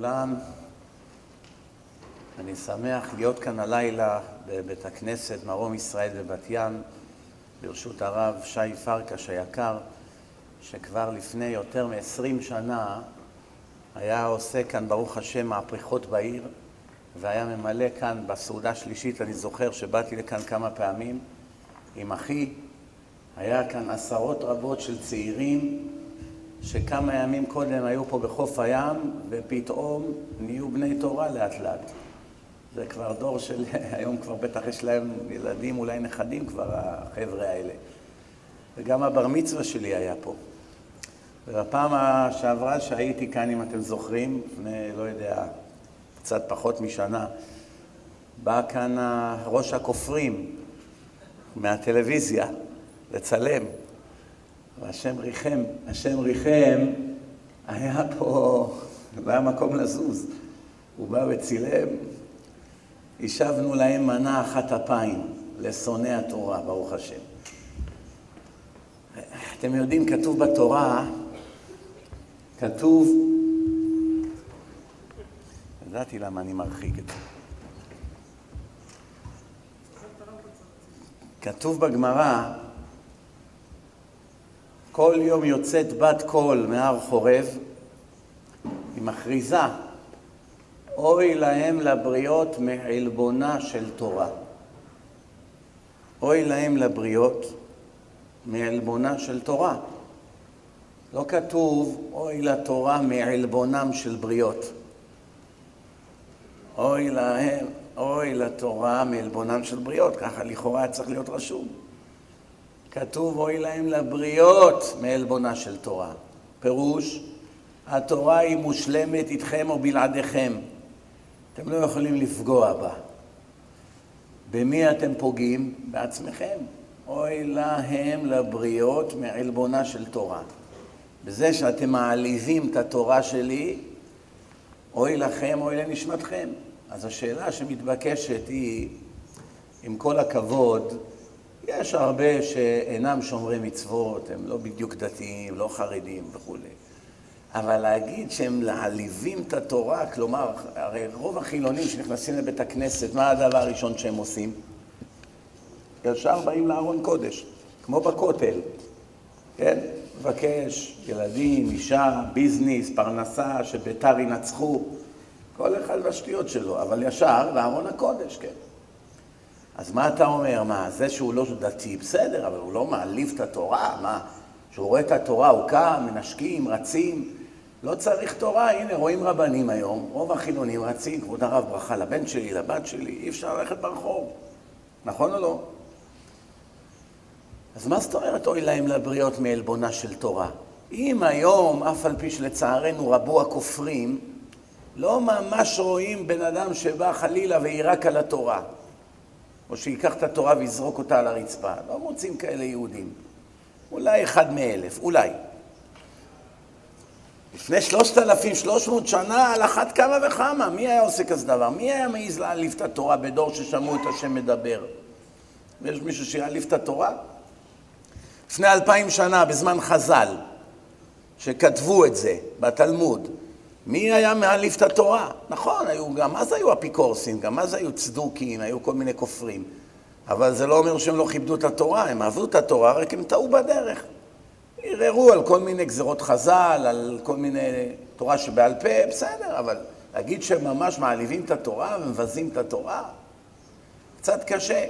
לכולם. אני שמח להיות כאן הלילה בבית הכנסת מרום ישראל בבת ים, ברשות הרב שי פרקש היקר, שכבר לפני יותר מ-20 שנה היה עושה כאן, ברוך השם, מהפכות בעיר, והיה ממלא כאן בסעודה שלישית, אני זוכר שבאתי לכאן כמה פעמים עם אחי, היה כאן עשרות רבות של צעירים שכמה ימים קודם היו פה בחוף הים, ופתאום נהיו בני תורה לאט לאט. זה כבר דור של, היום כבר בטח יש להם ילדים, אולי נכדים כבר, החבר'ה האלה. וגם הבר מצווה שלי היה פה. ובפעם שעברה שהייתי כאן, אם אתם זוכרים, לפני, לא יודע, קצת פחות משנה, בא כאן ראש הכופרים מהטלוויזיה לצלם. והשם ריחם, השם ריחם, היה פה, לא היה מקום לזוז. הוא בא וצילם, השבנו להם מנה אחת אפיים, לשונאי התורה, ברוך השם. אתם יודעים, כתוב בתורה, כתוב, ידעתי למה אני מרחיק את זה. כתוב בגמרא, כל יום יוצאת בת קול מהר חורב, היא מכריזה, אוי להם לבריות מעלבונה של תורה. אוי להם לבריות מעלבונה של תורה. לא כתוב, אוי לתורה מעלבונם של בריות. אוי להם, אוי לתורה מעלבונם של בריות, ככה לכאורה צריך להיות רשום. כתוב אוי להם לבריות מעלבונה של תורה. פירוש, התורה היא מושלמת איתכם או בלעדיכם. אתם לא יכולים לפגוע בה. במי אתם פוגעים? בעצמכם. אוי להם לבריות מעלבונה של תורה. בזה שאתם מעליבים את התורה שלי, אוי לכם, אוי לנשמתכם. אז השאלה שמתבקשת היא, עם כל הכבוד, יש הרבה שאינם שומרי מצוות, הם לא בדיוק דתיים, לא חרדים וכולי. אבל להגיד שהם מעליבים את התורה, כלומר, הרי רוב החילונים שנכנסים לבית הכנסת, מה הדבר הראשון שהם עושים? ישר באים לארון קודש, כמו בכותל, כן? מבקש ילדים, אישה, ביזנס, פרנסה, שביתר ינצחו, כל אחד והשטויות שלו, אבל ישר לארון הקודש, כן. אז מה אתה אומר? מה, זה שהוא לא דתי, בסדר, אבל הוא לא מעליב את התורה? מה, כשהוא רואה את התורה הוא קם, מנשקים, רצים? לא צריך תורה, הנה רואים רבנים היום, רוב החילונים רצים, כבוד הרב ברכה לבן שלי, לבת שלי, אי אפשר ללכת ברחוב, נכון או לא? אז מה זאת אומרת אוי להם לבריות מעלבונה של תורה? אם היום, אף על פי שלצערנו רבו הכופרים, לא ממש רואים בן אדם שבא חלילה ויירק על התורה. או שייקח את התורה ויזרוק אותה על הרצפה. לא מוצאים כאלה יהודים. אולי אחד מאלף, אולי. לפני שלושת אלפים, שלוש מאות שנה, על אחת כמה וכמה. מי היה עושה כזה דבר? מי היה מעז להעליב את התורה בדור ששמעו את השם מדבר? יש מישהו שיעליב את התורה? לפני אלפיים שנה, בזמן חז"ל, שכתבו את זה בתלמוד, מי היה מעליב את התורה? נכון, היו, גם אז היו אפיקורסים, גם אז היו צדוקים, היו כל מיני כופרים. אבל זה לא אומר שהם לא כיבדו את התורה, הם אהבו את התורה, רק הם טעו בדרך. ערערו על כל מיני גזירות חז"ל, על כל מיני תורה שבעל פה, בסדר, אבל להגיד שהם ממש מעליבים את התורה ומבזים את התורה, קצת קשה.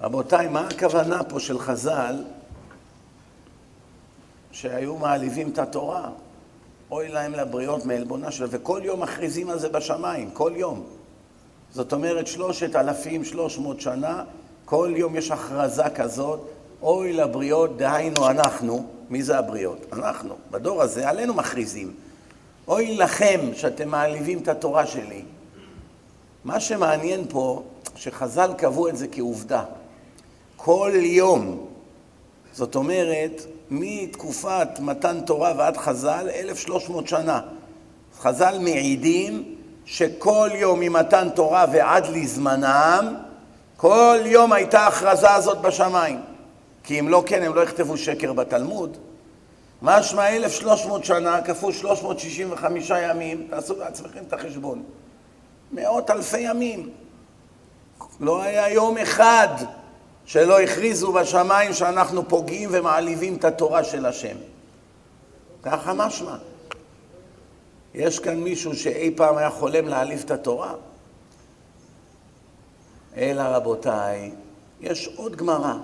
רבותיי, מה הכוונה פה של חז"ל שהיו מעליבים את התורה? אוי להם לבריות מעלבונה שלה, וכל יום מכריזים על זה בשמיים, כל יום. זאת אומרת, שלושת אלפים, שלוש מאות שנה, כל יום יש הכרזה כזאת, אוי לבריות, דהיינו אנחנו, מי זה הבריות? אנחנו, בדור הזה, עלינו מכריזים. אוי לכם שאתם מעליבים את התורה שלי. מה שמעניין פה, שחז"ל קבעו את זה כעובדה. כל יום, זאת אומרת, מתקופת מתן תורה ועד חז"ל, 1,300 שנה. חז"ל מעידים שכל יום ממתן תורה ועד לזמנם, כל יום הייתה ההכרזה הזאת בשמיים. כי אם לא כן, הם לא יכתבו שקר בתלמוד. משמע 1,300 שנה כפול 365 ימים, תעשו לעצמכם את החשבון. מאות אלפי ימים. לא היה יום אחד שלא הכריזו בשמיים שאנחנו פוגעים ומעליבים את התורה של השם. ככה משמע. יש כאן מישהו שאי פעם היה חולם להעליב את התורה? אלא רבותיי, יש עוד גמרא.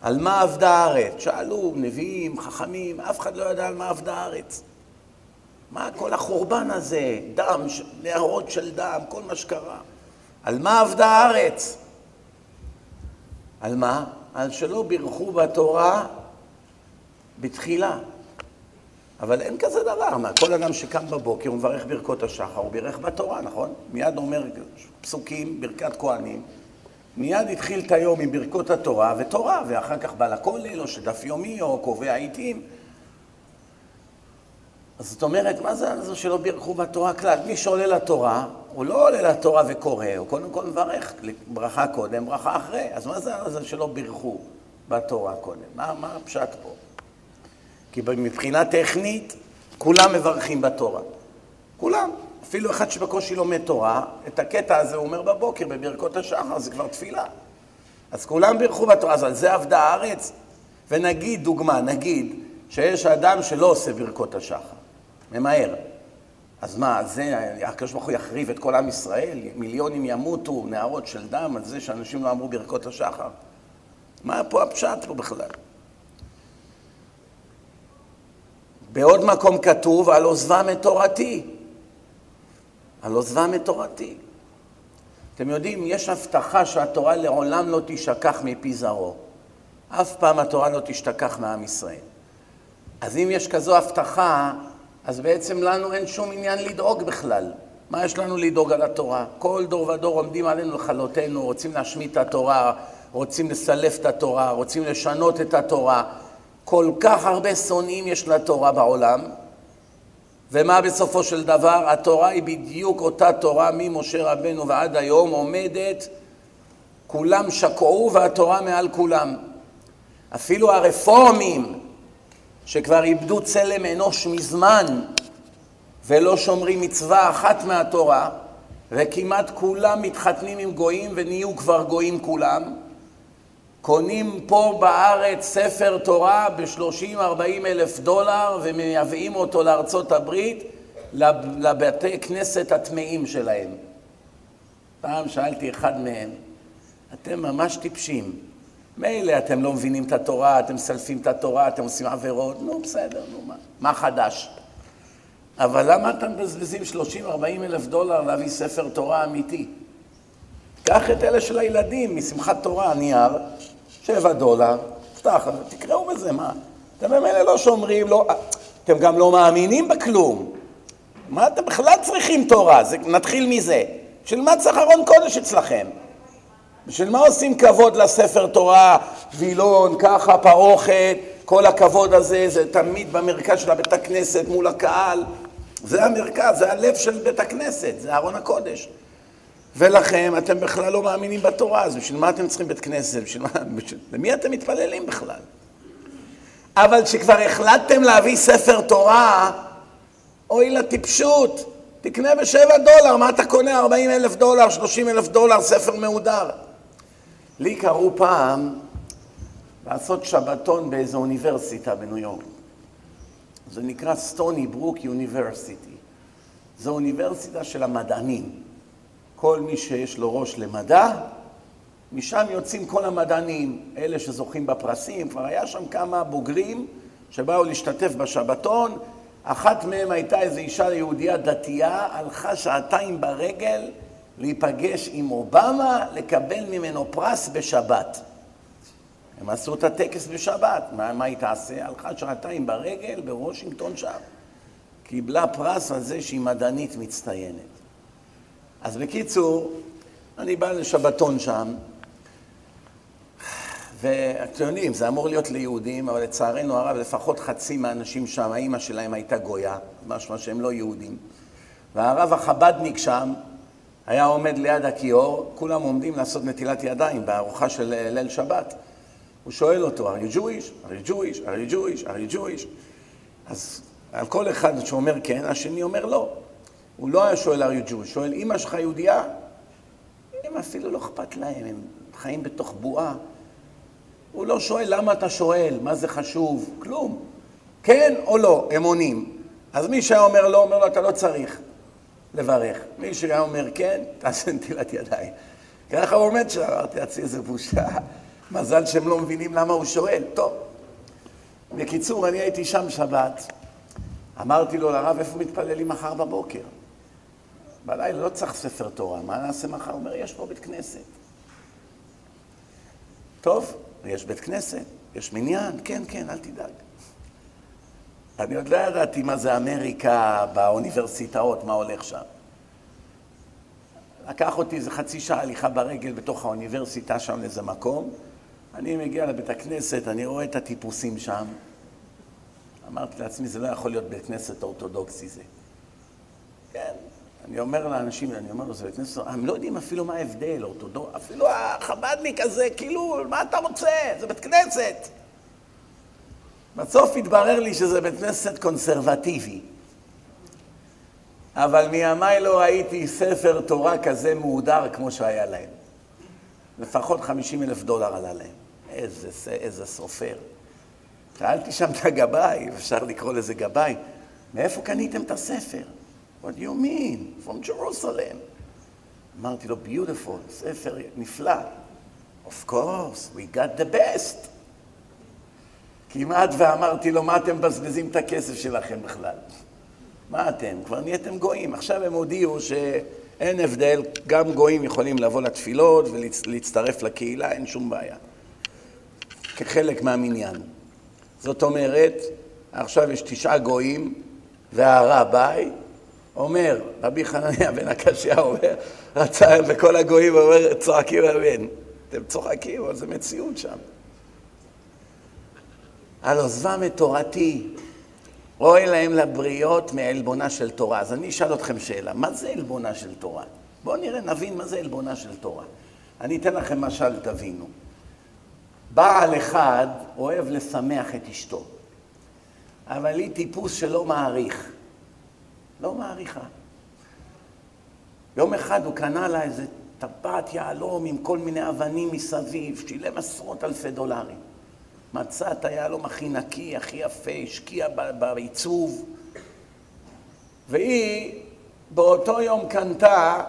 על מה עבדה הארץ? שאלו נביאים, חכמים, אף אחד לא ידע על מה עבדה הארץ. מה כל החורבן הזה? דם, נהרות של דם, כל מה שקרה. על מה עבדה הארץ? על מה? על שלא בירכו בתורה בתחילה. אבל אין כזה דבר. מה, כל אדם שקם בבוקר הוא מברך ברכות השחר, הוא בירך בתורה, נכון? מיד אומר פסוקים, ברכת כהנים. מיד התחיל את היום עם ברכות התורה ותורה, ואחר כך בא לכולל, או שדף יומי, או קובע עיתים. אז זאת אומרת, מה זה זה שלא בירכו בתורה כלל? מי שעולה לתורה, הוא לא עולה לתורה וקורא, הוא קודם כל מברך, ברכה קודם, ברכה אחרי. אז מה זה זה שלא בירכו בתורה קודם? מה, מה הפשט פה? כי מבחינה טכנית, כולם מברכים בתורה. כולם. אפילו אחד שבקושי לומד תורה, את הקטע הזה הוא אומר בבוקר, בברכות השחר, זה כבר תפילה. אז כולם בירכו בתורה, אז על זה עבדה הארץ. ונגיד, דוגמה, נגיד, שיש אדם שלא עושה ברכות השחר, ממהר. אז מה, זה, הקדוש ברוך הוא יחריב את כל עם ישראל? מיליונים ימותו, נהרות של דם, על זה שאנשים לא אמרו ברכות השחר? מה פה הפשט פה בכלל? בעוד מקום כתוב, על עוזבם את תורתי. על עוזבם את תורתי. אתם יודעים, יש הבטחה שהתורה לעולם לא תשכח מפי זרעו. אף פעם התורה לא תשתכח מעם ישראל. אז אם יש כזו הבטחה, אז בעצם לנו אין שום עניין לדאוג בכלל. מה יש לנו לדאוג על התורה? כל דור ודור עומדים עלינו לכלותנו, רוצים להשמיט את התורה, רוצים לסלף את התורה, רוצים לשנות את התורה. כל כך הרבה שונאים יש לתורה בעולם, ומה בסופו של דבר? התורה היא בדיוק אותה תורה ממשה רבנו ועד היום עומדת, כולם שקעו והתורה מעל כולם. אפילו הרפורמים שכבר איבדו צלם אנוש מזמן ולא שומרים מצווה אחת מהתורה וכמעט כולם מתחתנים עם גויים ונהיו כבר גויים כולם קונים פה בארץ ספר תורה ב-30-40 אלף דולר ומייבאים אותו לארצות הברית לבתי כנסת הטמאים שלהם. פעם שאלתי אחד מהם, אתם ממש טיפשים. מילא אתם לא מבינים את התורה, אתם מסלפים את התורה, אתם עושים עבירות, נו בסדר, נו מה, מה חדש? אבל למה אתם מבזבזים 30-40 אלף דולר להביא ספר תורה אמיתי? קח את אלה של הילדים משמחת תורה, נייר, שבע דולר, פתח, תקראו בזה, מה? אתם ממילא לא שומרים, לא, אתם גם לא מאמינים בכלום. מה אתם בכלל צריכים תורה? זה, נתחיל מזה. בשביל מה צריך ארון קודש אצלכם? בשביל מה עושים כבוד לספר תורה, וילון, ככה, פרוכת, כל הכבוד הזה, זה תמיד במרכז של הבית הכנסת מול הקהל. זה המרכז, זה הלב של בית הכנסת, זה ארון הקודש. ולכם, אתם בכלל לא מאמינים בתורה, אז בשביל מה אתם צריכים בית כנסת? בשביל מה, בשביל, למי אתם מתפללים בכלל? אבל כשכבר החלטתם להביא ספר תורה, אוי לטיפשות, תקנה בשבע דולר, מה אתה קונה? ארבעים אלף דולר, שלושים אלף דולר, ספר מהודר. לי קראו פעם לעשות שבתון באיזו אוניברסיטה בניו יורק. זה נקרא סטוני ברוק יוניברסיטי. זו אוניברסיטה של המדענים. כל מי שיש לו ראש למדע, משם יוצאים כל המדענים, אלה שזוכים בפרסים, כבר היה שם כמה בוגרים שבאו להשתתף בשבתון, אחת מהם הייתה איזו אישה יהודייה דתייה, הלכה שעתיים ברגל להיפגש עם אובמה, לקבל ממנו פרס בשבת. הם עשו את הטקס בשבת, מה, מה היא תעשה? הלכה שעתיים ברגל בוושינגטון שם. קיבלה פרס על זה שהיא מדענית מצטיינת. אז בקיצור, אני בא לשבתון שם, ואתם יודעים, זה אמור להיות ליהודים, אבל לצערנו הרב, לפחות חצי מהאנשים שם, האימא שלהם הייתה גויה, משמע שהם לא יהודים. והרב החבדניק שם היה עומד ליד הכיור, כולם עומדים לעשות נטילת ידיים בארוחה של ליל שבת. הוא שואל אותו, are you Jewish? are you Jewish? are you Jewish? are you Jewish? אז על כל אחד שאומר כן, השני אומר לא. הוא לא היה שואל are you Jewish, שואל אמא שלך יהודייה? הם אפילו לא אכפת להם, הם חיים בתוך בועה. הוא לא שואל למה אתה שואל, מה זה חשוב, כלום. כן או לא, הם עונים. אז מי שהיה אומר לא, אומר לו, אתה לא צריך לברך. מי שהיה אומר כן, תעשה נטילת ידיים. ככה הוא עומד שם, אמרתי לעצמי, איזה בושה. מזל שהם לא מבינים למה הוא שואל. טוב. בקיצור, אני הייתי שם שבת, אמרתי לו לרב, איפה מתפללים מחר בבוקר? בלילה לא צריך ספר תורה, מה נעשה מחר? הוא אומר, יש פה בית כנסת. טוב, יש בית כנסת, יש מניין, כן, כן, אל תדאג. אני עוד לא ידעתי מה זה אמריקה באוניברסיטאות, מה הולך שם. לקח אותי איזה חצי שעה הליכה ברגל בתוך האוניברסיטה שם לאיזה מקום. אני מגיע לבית הכנסת, אני רואה את הטיפוסים שם. אמרתי לעצמי, זה לא יכול להיות בית כנסת אורתודוקסי זה. כן, אני אומר לאנשים, אני אומר לו, זה בית כנסת, הם לא יודעים אפילו מה ההבדל, אורתודוקס, אפילו החב"דניק הזה, כאילו, מה אתה רוצה? זה בית כנסת. בסוף התברר לי שזה בית כנסת קונסרבטיבי. אבל מימיי לא ראיתי ספר תורה כזה מהודר כמו שהיה להם. לפחות 50 אלף דולר עלה להם. איזה, איזה סופר. שאלתי שם את הגבאי, אפשר לקרוא לזה גבאי, מאיפה קניתם את הספר? What do you mean? From Jerusalem. אמרתי לו, beautiful, ספר נפלא. Of course, we got the best. כמעט ואמרתי לו, מה אתם מבזבזים את הכסף שלכם בכלל? מה אתם? כבר נהייתם גויים. עכשיו הם הודיעו שאין הבדל, גם גויים יכולים לבוא לתפילות ולהצטרף לקהילה, אין שום בעיה. כחלק מהמניין. זאת אומרת, עכשיו יש תשעה גויים, והרביי אומר, רבי חנניה בן הקשיא אומר, רצה, וכל הגויים אומר, צועקים אמן. אתם צוחקים, אבל זו מציאות שם. על עוזבם את תורתי, אוי להם לבריות מעלבונה של תורה. אז אני אשאל אתכם שאלה, מה זה עלבונה של תורה? בואו נראה, נבין מה זה עלבונה של תורה. אני אתן לכם משל, תבינו. בעל אחד אוהב לשמח את אשתו, אבל היא טיפוס שלא מעריך. לא מעריכה. יום אחד הוא קנה לה איזה טבעת יהלום עם כל מיני אבנים מסביב, שילם עשרות אלפי דולרים. מצא את היהלום הכי נקי, הכי יפה, השקיע בעיצוב, והיא באותו יום קנתה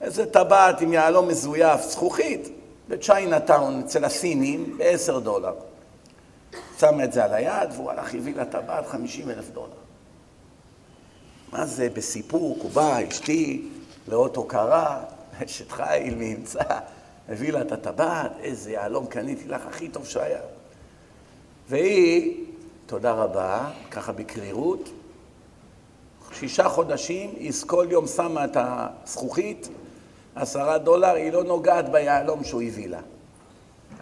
איזה טבעת עם יהלום מזויף, זכוכית, בצ'יינאטאון, אצל הסינים, בעשר דולר. שמה את זה על היד, והוא הלך, הביא לה טבעת חמישים אלף דולר. מה זה, בסיפוק, הוא בא, אשתי, לאות הוקרה, אשת חיל, מי ימצא, הביא לה את הטבעת, איזה יהלום קניתי לך, הכי טוב שהיה. והיא, תודה רבה, ככה בקרירות, שישה חודשים, היא כל יום שמה את הזכוכית, עשרה דולר, היא לא נוגעת ביהלום שהוא הביא לה.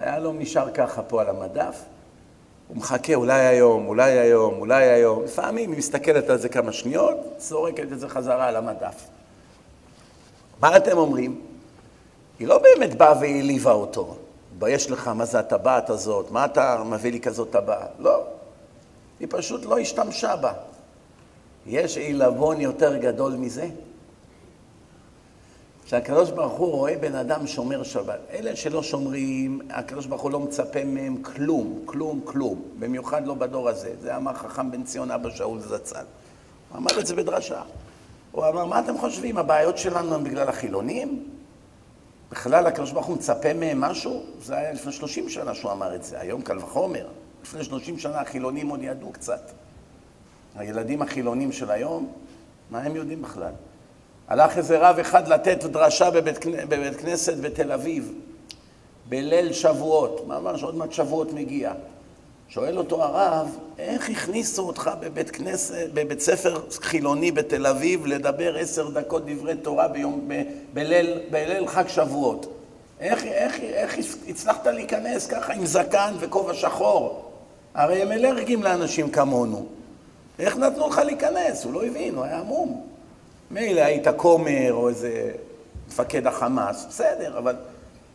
היהלום נשאר ככה פה על המדף, הוא מחכה, אולי היום, אולי היום, אולי היום. לפעמים היא מסתכלת על זה כמה שניות, זורקת את זה חזרה על המדף. מה אתם אומרים? היא לא באמת באה והעליבה אותו. מתבייש לך, מה זה הטבעת הזאת? מה אתה מביא לי כזאת טבעת? לא. היא פשוט לא השתמשה בה. יש עילבון יותר גדול מזה? שהקדוש ברוך הוא רואה בן אדם שומר שבת. אלה שלא שומרים, הקדוש ברוך הוא לא מצפה מהם כלום, כלום, כלום. במיוחד לא בדור הזה. זה אמר חכם בן ציון אבא שאול זצ"ל. הוא אמר את זה בדרשה. הוא אמר, מה אתם חושבים, הבעיות שלנו הן בגלל החילונים? בכלל הקדוש ברוך הוא מצפה מהם משהו? זה היה לפני 30 שנה שהוא אמר את זה, היום קל וחומר. לפני 30 שנה החילונים עוד ידעו קצת. הילדים החילונים של היום, מה הם יודעים בכלל? הלך איזה רב אחד לתת דרשה בבית, בבית כנסת בתל אביב, בליל שבועות, ממש עוד מעט שבועות מגיע. שואל אותו הרב, איך הכניסו אותך בבית כנסת, בבית ספר חילוני בתל אביב לדבר עשר דקות דברי תורה ביום, ב, בליל, בליל חג שבועות? איך, איך, איך הצלחת להיכנס ככה עם זקן וכובע שחור? הרי הם אלרגיים לאנשים כמונו. איך נתנו לך להיכנס? הוא לא הבין, הוא היה עמום. מילא היית כומר או איזה מפקד החמאס, בסדר, אבל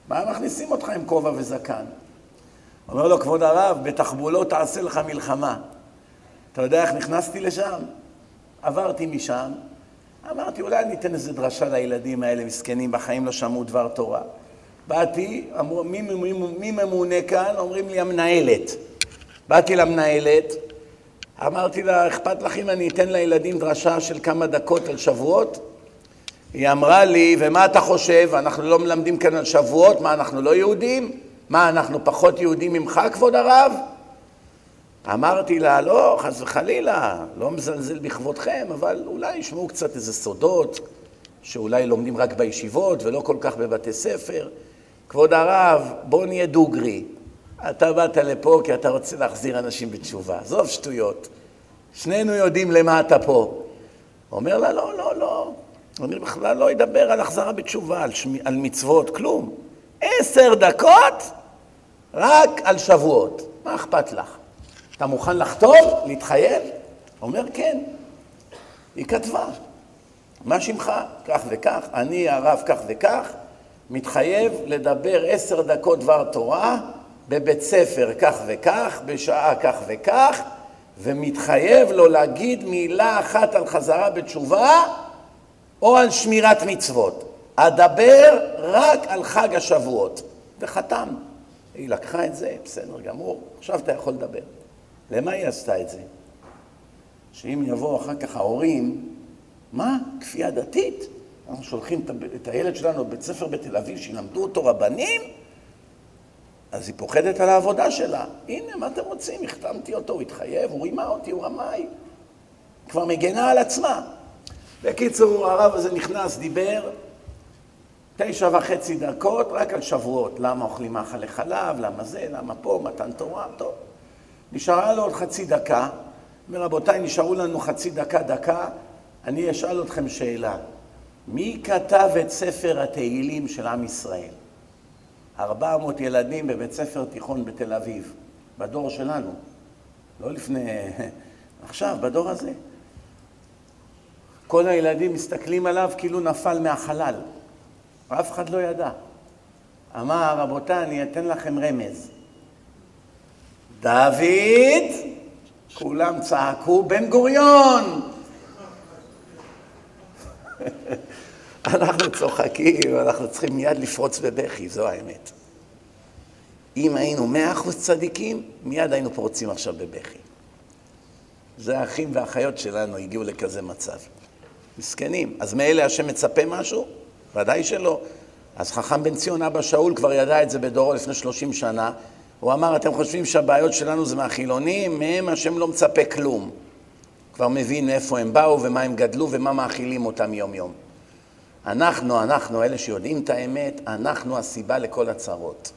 מה מכניסים אותך עם כובע וזקן? אומר לו, כבוד הרב, בתחבולות תעשה לך מלחמה. אתה יודע איך נכנסתי לשם? עברתי משם, אמרתי, אולי אני אתן איזה דרשה לילדים האלה, מסכנים, בחיים לא שמעו דבר תורה. באתי, אמרו, מי, מי, מי ממונה כאן? אומרים לי, המנהלת. באתי למנהלת, אמרתי לה, אכפת לך אם אני אתן לילדים דרשה של כמה דקות על שבועות? היא אמרה לי, ומה אתה חושב? אנחנו לא מלמדים כאן על שבועות? מה, אנחנו לא יהודים? מה, אנחנו פחות יהודים ממך, כבוד הרב? אמרתי לה, לא, חס וחלילה, לא מזלזל בכבודכם, אבל אולי ישמעו קצת איזה סודות, שאולי לומדים רק בישיבות ולא כל כך בבתי ספר. כבוד הרב, בוא נהיה דוגרי. אתה באת לפה כי אתה רוצה להחזיר אנשים בתשובה. עזוב שטויות. שנינו יודעים למה אתה פה. אומר לה, לא, לא, לא. אני בכלל לא אדבר על החזרה בתשובה, על, שמי, על מצוות, כלום. עשר דקות רק על שבועות. מה אכפת לך? אתה מוכן לחתום? להתחייב? אומר כן. היא כתבה. מה שמך? כך וכך, אני הרב כך וכך, מתחייב לדבר עשר דקות דבר תורה בבית ספר כך וכך, בשעה כך וכך, ומתחייב לו להגיד מילה אחת על חזרה בתשובה או על שמירת מצוות. אדבר רק על חג השבועות. וחתם. היא לקחה את זה, בסדר גמור, עכשיו אתה יכול לדבר. למה היא עשתה את זה? שאם יבואו אחר כך ההורים, מה? כפייה דתית? אנחנו שולחים את הילד שלנו לבית ספר בתל אביב, שילמדו אותו רבנים? אז היא פוחדת על העבודה שלה. הנה, מה אתם רוצים? החתמתי אותו, הוא התחייב, הוא רימה אותי, הוא רמאי. כבר מגנה על עצמה. בקיצור, הרב הזה נכנס, דיבר, תשע וחצי דקות רק על שבועות. למה אוכלים מאכלי חלב, למה זה, למה פה, מתן תורה, טוב. נשארה לו עוד חצי דקה, רבותיי, נשארו לנו חצי דקה, דקה, אני אשאל אתכם שאלה. מי כתב את ספר התהילים של עם ישראל? 400 ילדים בבית ספר תיכון בתל אביב, בדור שלנו, לא לפני... עכשיו, בדור הזה. כל הילדים מסתכלים עליו כאילו נפל מהחלל. אף אחד לא ידע. אמר, רבותיי, אני אתן לכם רמז. דוד, כולם צעקו, בן גוריון! אנחנו צוחקים, אנחנו צריכים מיד לפרוץ בבכי, זו האמת. אם היינו מאה אחוז צדיקים, מיד היינו פורצים עכשיו בבכי. זה האחים והאחיות שלנו הגיעו לכזה מצב. מסכנים. אז מאלה השם מצפה משהו? ודאי שלא. אז חכם בן ציון, אבא שאול, כבר ידע את זה בדורו לפני שלושים שנה. הוא אמר, אתם חושבים שהבעיות שלנו זה מהחילונים? מהם השם לא מצפה כלום. כבר מבין איפה הם באו ומה הם גדלו ומה מאכילים אותם יום-יום. אנחנו, אנחנו, אלה שיודעים את האמת, אנחנו הסיבה לכל הצרות.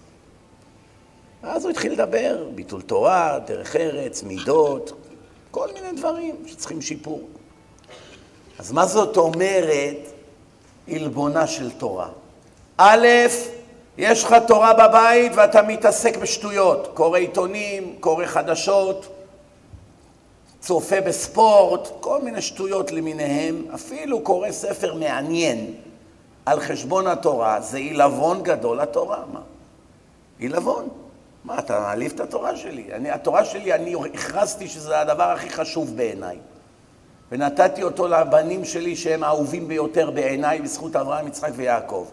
אז הוא התחיל לדבר, ביטול תורה, דרך ארץ, מידות, כל מיני דברים שצריכים שיפור. אז מה זאת אומרת עלבונה של תורה? א', יש לך תורה בבית ואתה מתעסק בשטויות, קורא עיתונים, קורא חדשות, צופה בספורט, כל מיני שטויות למיניהם, אפילו קורא ספר מעניין על חשבון התורה, זה עילבון גדול לתורה, מה? עילבון. מה, אתה מעליב את התורה שלי? אני, התורה שלי, אני הכרזתי שזה הדבר הכי חשוב בעיניי. ונתתי אותו לבנים שלי שהם האהובים ביותר בעיניי בזכות אברהם, יצחק ויעקב.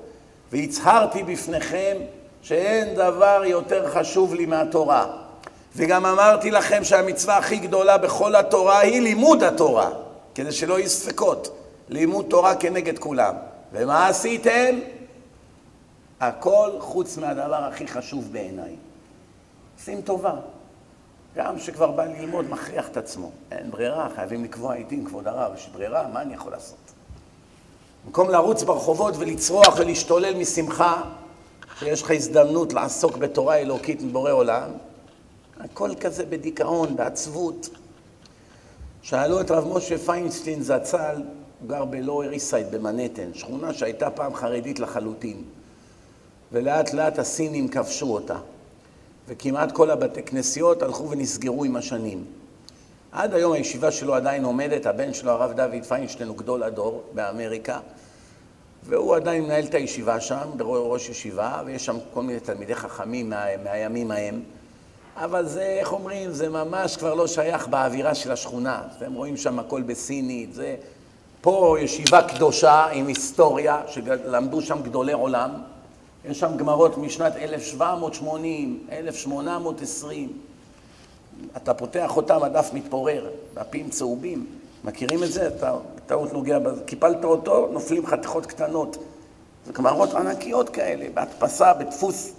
והצהרתי בפניכם שאין דבר יותר חשוב לי מהתורה. וגם אמרתי לכם שהמצווה הכי גדולה בכל התורה היא לימוד התורה, כדי שלא יהיו ספקות. לימוד תורה כנגד כולם. ומה עשיתם? הכל חוץ מהדבר הכי חשוב בעיניי. שים טובה. גם שכבר בא ללמוד מכריח את עצמו. אין ברירה, חייבים לקבוע עיתים, כבוד הרב, יש ברירה, מה אני יכול לעשות? במקום לרוץ ברחובות ולצרוח ולהשתולל משמחה, שיש לך הזדמנות לעסוק בתורה אלוקית מבורא עולם, הכל כזה בדיכאון, בעצבות. שאלו את רב משה פיינשטיין זצ"ל, הוא גר בלואוור איסייד במנהטן, שכונה שהייתה פעם חרדית לחלוטין, ולאט לאט הסינים כבשו אותה. וכמעט כל הבתי כנסיות הלכו ונסגרו עם השנים. עד היום הישיבה שלו עדיין עומדת, הבן שלו, הרב דוד פיינשטיין, הוא גדול הדור באמריקה, והוא עדיין מנהל את הישיבה שם, ראש ישיבה, ויש שם כל מיני תלמידי חכמים מה, מהימים ההם. אבל זה, איך אומרים, זה ממש כבר לא שייך באווירה של השכונה. אתם רואים שם הכל בסינית, זה... פה ישיבה קדושה עם היסטוריה, שלמדו שם גדולי עולם. יש שם גמרות משנת 1780, 1820. אתה פותח אותם, הדף מתפורר, דפים צהובים. מכירים את זה? אתה טעות נוגע, קיפלת אותו, נופלים חתיכות קטנות. זה גמרות ענקיות כאלה, בהדפסה, בדפוס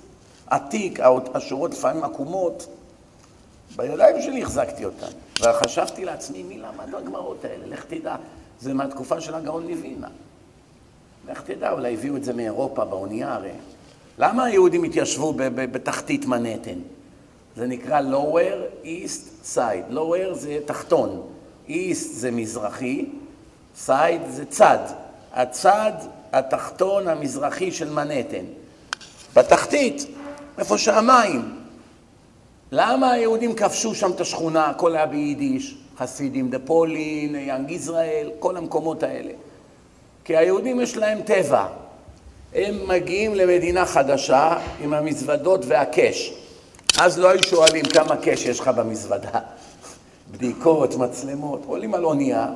עתיק, השורות לפעמים עקומות. בידיים שלי החזקתי אותן. וחשבתי לעצמי, מי למד הגמרות האלה? לך תדע. זה מהתקופה של הגאון מווילנה. לך תדע, אולי הביאו את זה מאירופה, באונייה הרי. למה היהודים התיישבו בתחתית מנהטן? זה נקרא lower east side. lower זה תחתון, east זה מזרחי, side זה צד. הצד התחתון המזרחי של מנהטן. בתחתית, איפה שהמים. למה היהודים כבשו שם את השכונה? הכל היה ביידיש. חסידים דה פולין, יאנג ישראל, כל המקומות האלה. כי היהודים יש להם טבע. הם מגיעים למדינה חדשה עם המזוודות והקש. אז לא היו שואלים כמה קש יש לך במזוודה. בדיקות, מצלמות, עולים על אונייה,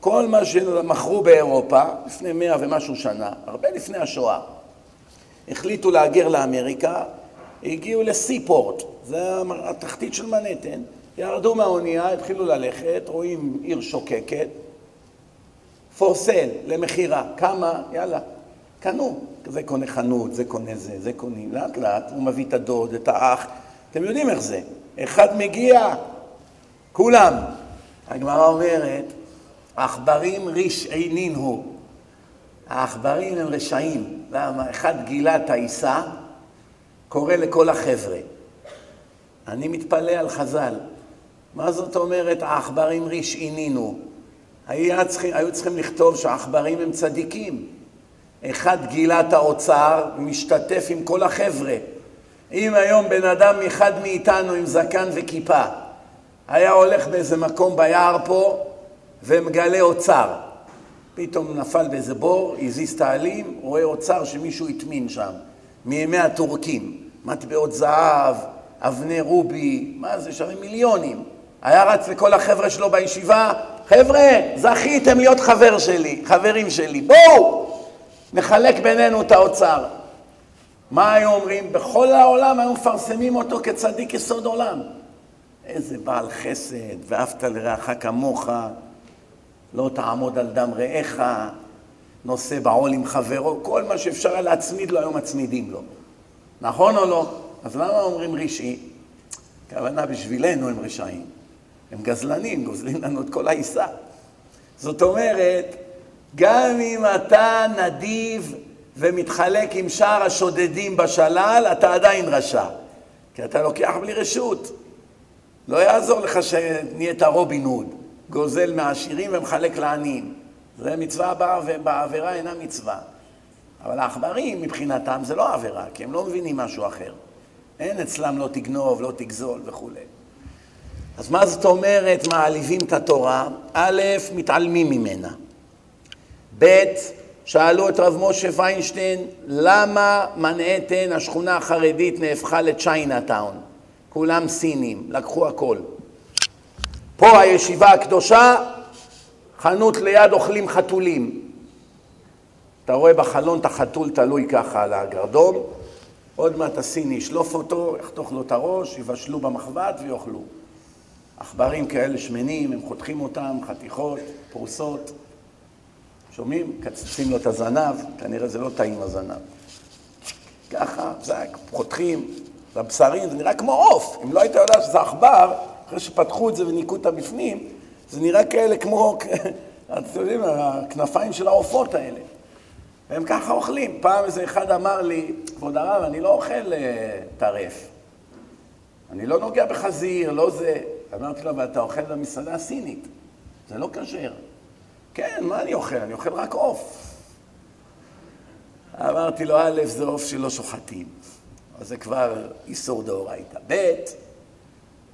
כל מה שמכרו באירופה לפני מאה ומשהו שנה, הרבה לפני השואה, החליטו להגר לאמריקה, הגיעו לסיפורט, זה התחתית של מנהטן, ירדו מהאונייה, התחילו ללכת, רואים עיר שוקקת, sale, למכירה, כמה, יאללה, קנו. זה קונה חנות, זה קונה זה, זה קונים. לאט לאט הוא מביא את הדוד, את האח, אתם יודעים איך זה. אחד מגיע, כולם. הגמרא אומרת, עכברים רשעינין הוא. העכברים הם רשעים. למה? אחד גילה את העיסה, קורא לכל החבר'ה. אני מתפלא על חז"ל. מה זאת אומרת העכברים רשעינינו? היו צריכים, היו צריכים לכתוב שהעכברים הם צדיקים. אחד גילה את האוצר, משתתף עם כל החבר'ה. אם היום בן אדם אחד מאיתנו עם זקן וכיפה היה הולך באיזה מקום ביער פה ומגלה אוצר, פתאום נפל באיזה בור, הזיז את העלים, רואה אוצר שמישהו הטמין שם, מימי הטורקים, מטבעות זהב, אבני רובי, מה זה, שווה מיליונים. היה רץ לכל החבר'ה שלו בישיבה, חבר'ה, זכיתם להיות חבר שלי, חברים שלי, בואו, נחלק בינינו את האוצר. מה היו אומרים? בכל העולם היו מפרסמים אותו כצדיק יסוד עולם. איזה בעל חסד, ואהבת לרעך כמוך, לא תעמוד על דם רעך, נושא בעול עם חברו, כל מה שאפשר היה להצמיד לו, היו מצמידים לו. נכון או לא? אז למה אומרים רשעי? הכוונה בשבילנו הם רשעים. הם גזלנים, גוזלים לנו את כל העיסה. זאת אומרת, גם אם אתה נדיב ומתחלק עם שאר השודדים בשלל, אתה עדיין רשע. כי אתה לוקח בלי רשות. לא יעזור לך שנהיית רובין הוד, גוזל מהעשירים ומחלק לעניים. זה מצווה בעבירה אינה מצווה. אבל העכברים מבחינתם זה לא עבירה, כי הם לא מבינים משהו אחר. אין אצלם לא תגנוב, לא תגזול וכולי. אז מה זאת אומרת מעליבים את התורה? א', מתעלמים ממנה. ב', שאלו את רב משה ויינשטיין, למה מנהטן, השכונה החרדית, נהפכה לצ'יינאטאון? כולם סינים, לקחו הכל. פה הישיבה הקדושה, חנות ליד אוכלים חתולים. אתה רואה בחלון את החתול תלוי ככה על הגרדום, עוד מעט הסיני ישלוף אותו, יחתוך לו את הראש, יבשלו במחבת ויאכלו. עכברים כאלה שמנים, הם חותכים אותם, חתיכות, פרוסות. שומעים? קצצים לו את הזנב, כנראה זה לא טעים הזנב. ככה, זק, חותכים, והבשרים, זה נראה כמו עוף. אם לא היית יודע שזה עכבר, אחרי שפתחו את זה וניקו את הבפנים, זה נראה כאלה כמו, אתם יודעים, הכנפיים של העופות האלה. והם ככה אוכלים. פעם איזה אחד אמר לי, כבוד הרב, אני לא אוכל אה, טרף. אני לא נוגע בחזיר, לא זה. אמרתי לו, אבל אתה אוכל במסעדה הסינית. זה לא כשר. כן, מה אני אוכל? אני אוכל רק עוף. אמרתי לו, א', זה עוף שלא שוחטים. אז זה כבר איסור דאורייתא. ב',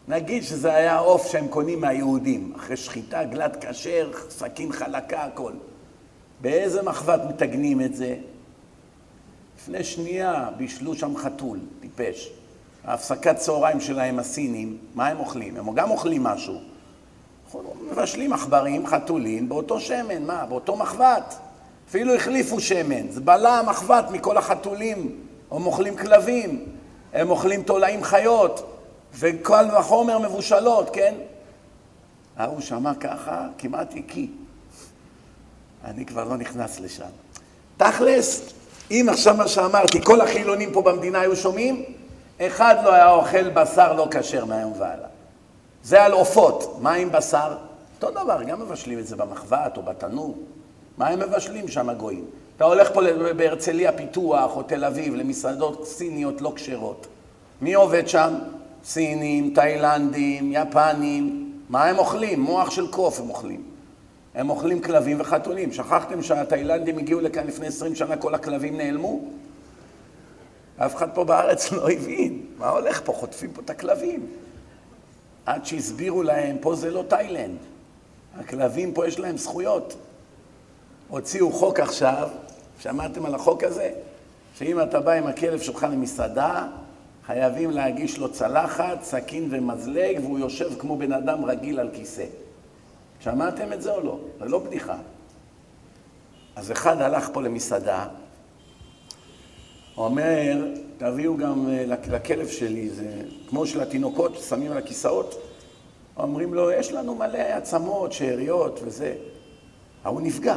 נגיד שזה היה עוף שהם קונים מהיהודים, אחרי שחיטה, גלת כשר, סכין חלקה, הכל. באיזה מחבת מתגנים את זה? לפני שנייה בישלו שם חתול, טיפש. ההפסקת צהריים שלהם, הסינים, מה הם אוכלים? הם גם אוכלים משהו. מבשלים עכברים, חתולים, באותו שמן, מה? באותו מחבת. אפילו החליפו שמן. זה בלע המחבת מכל החתולים. הם אוכלים כלבים, הם אוכלים תולעים חיות, וכל וחומר מבושלות, כן? ההוא שמע ככה, כמעט הקיא. אני כבר לא נכנס לשם. תכלס, אם עכשיו מה שאמרתי, כל החילונים פה במדינה היו שומעים, אחד לא היה אוכל בשר לא כשר מהיום והלאה. זה על עופות. מה עם בשר? אותו דבר, גם מבשלים את זה במחבת או בתנור. מה הם מבשלים שם הגויים? אתה הולך פה בהרצליה פיתוח או תל אביב למסעדות סיניות לא כשרות. מי עובד שם? סינים, תאילנדים, יפנים. מה הם אוכלים? מוח של קוף הם אוכלים. הם אוכלים כלבים וחתולים. שכחתם שהתאילנדים הגיעו לכאן לפני עשרים שנה, כל הכלבים נעלמו? אף אחד פה בארץ לא הבין. מה הולך פה? חוטפים פה את הכלבים. עד שהסבירו להם, פה זה לא תאילנד. הכלבים פה יש להם זכויות. הוציאו חוק עכשיו, שמעתם על החוק הזה? שאם אתה בא עם הכלב שלך למסעדה, חייבים להגיש לו צלחת, סכין ומזלג, והוא יושב כמו בן אדם רגיל על כיסא. שמעתם את זה או לא? זה לא בדיחה. אז אחד הלך פה למסעדה, אומר, תביאו גם אה, לכלב שלי, זה כמו של התינוקות, שמים על הכיסאות. אומרים לו, יש לנו מלא עצמות, שאריות וזה. ההוא נפגע.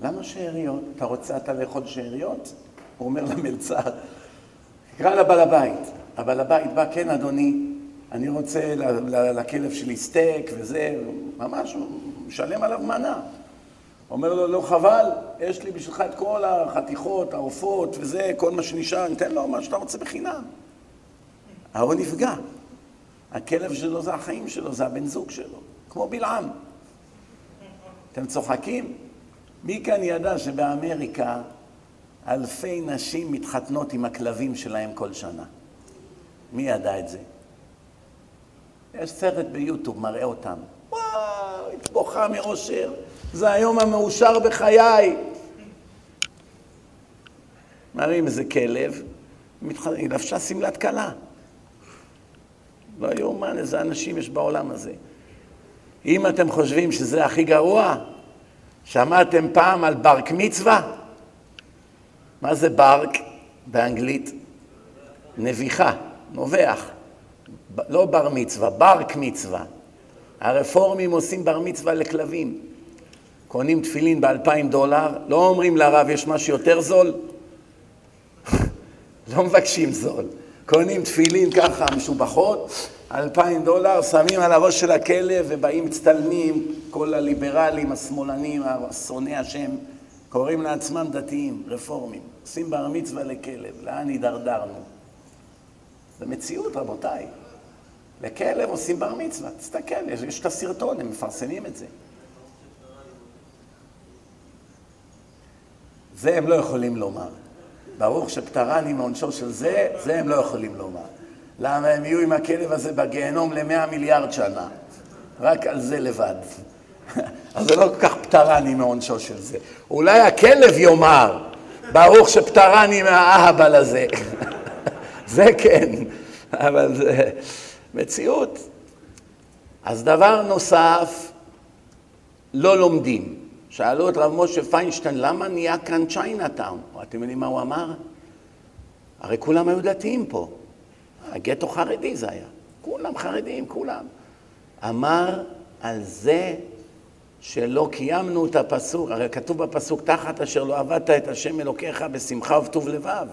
למה שאריות? אתה רוצה אתה לאכול שאריות? הוא אומר למלצר, תקרא לבעל הבית. הבעל הבית בא, כן אדוני, אני רוצה לכלב שלי סטייק וזה, ממש, הוא משלם עליו מנה. אומר לו, לא חבל, יש לי בשבילך את כל החתיכות, העופות וזה, כל מה שנשאר, ניתן לו מה שאתה רוצה בחינם. ההוא נפגע. הכלב שלו זה החיים שלו, זה הבן זוג שלו, כמו בלעם. אתם צוחקים? מי כאן ידע שבאמריקה אלפי נשים מתחתנות עם הכלבים שלהם כל שנה? מי ידע את זה? יש סרט ביוטיוב, מראה אותם. וואו, התבוכה מאושר. זה היום המאושר בחיי. מראים איזה כלב, היא לבשה שמלת כלה. לא יאומן איזה אנשים יש בעולם הזה. אם אתם חושבים שזה הכי גרוע, שמעתם פעם על ברק מצווה? מה זה ברק באנגלית? נביחה, נובח. לא בר מצווה, ברק מצווה. הרפורמים עושים בר מצווה לכלבים. קונים תפילין באלפיים דולר, לא אומרים לרב, יש משהו יותר זול? לא מבקשים זול. קונים תפילין ככה משובחות, אלפיים דולר, שמים על הראש של הכלב ובאים מצטלמים, כל הליברלים, השמאלנים, שונאי השם, קוראים לעצמם דתיים, רפורמים, עושים בר מצווה לכלב, לאן הידרדרנו? זה מציאות, רבותיי. לכלב עושים בר מצווה, תסתכל, יש, יש את הסרטון, הם מפרסמים את זה. זה הם לא יכולים לומר. ברוך שפטרני מעונשו של זה, זה הם לא יכולים לומר. למה הם יהיו עם הכלב הזה בגיהנום למאה מיליארד שנה? רק על זה לבד. אז זה לא כל כך פטרני מעונשו של זה. אולי הכלב יאמר, ברוך שפטרני מהאהבל הזה. זה כן, אבל זה מציאות. אז דבר נוסף, לא לומדים. שאלו את רב משה פיינשטיין, למה נהיה כאן צ'יינאטאון? אתם יודעים מה הוא אמר? הרי כולם היו דתיים פה. הגטו חרדי זה היה. כולם חרדים, כולם. אמר על זה שלא קיימנו את הפסוק, הרי כתוב בפסוק, תחת אשר לא עבדת את השם אלוקיך בשמחה ובטוב לבב.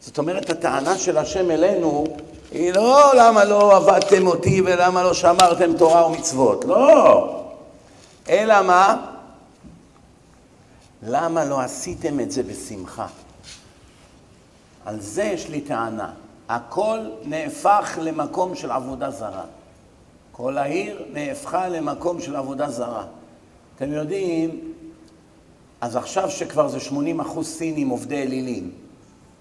זאת אומרת, הטענה של השם אלינו היא לא למה לא עבדתם אותי ולמה לא שמרתם תורה ומצוות, לא. אלא מה? למה לא עשיתם את זה בשמחה? על זה יש לי טענה. הכל נהפך למקום של עבודה זרה. כל העיר נהפכה למקום של עבודה זרה. אתם יודעים, אז עכשיו שכבר זה 80 אחוז סינים עובדי אלילים,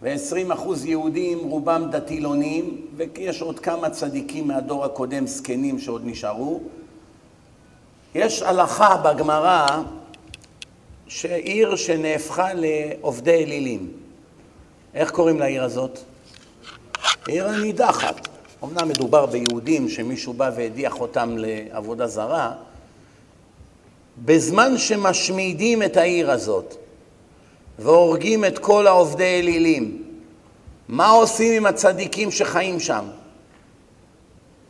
ו-20 אחוז יהודים, רובם דתילונים, ויש עוד כמה צדיקים מהדור הקודם, זקנים שעוד נשארו, יש הלכה בגמרא שעיר שנהפכה לעובדי אלילים. איך קוראים לעיר הזאת? עיר הנידחת. אמנם מדובר ביהודים שמישהו בא והדיח אותם לעבודה זרה, בזמן שמשמידים את העיר הזאת והורגים את כל העובדי אלילים, מה עושים עם הצדיקים שחיים שם?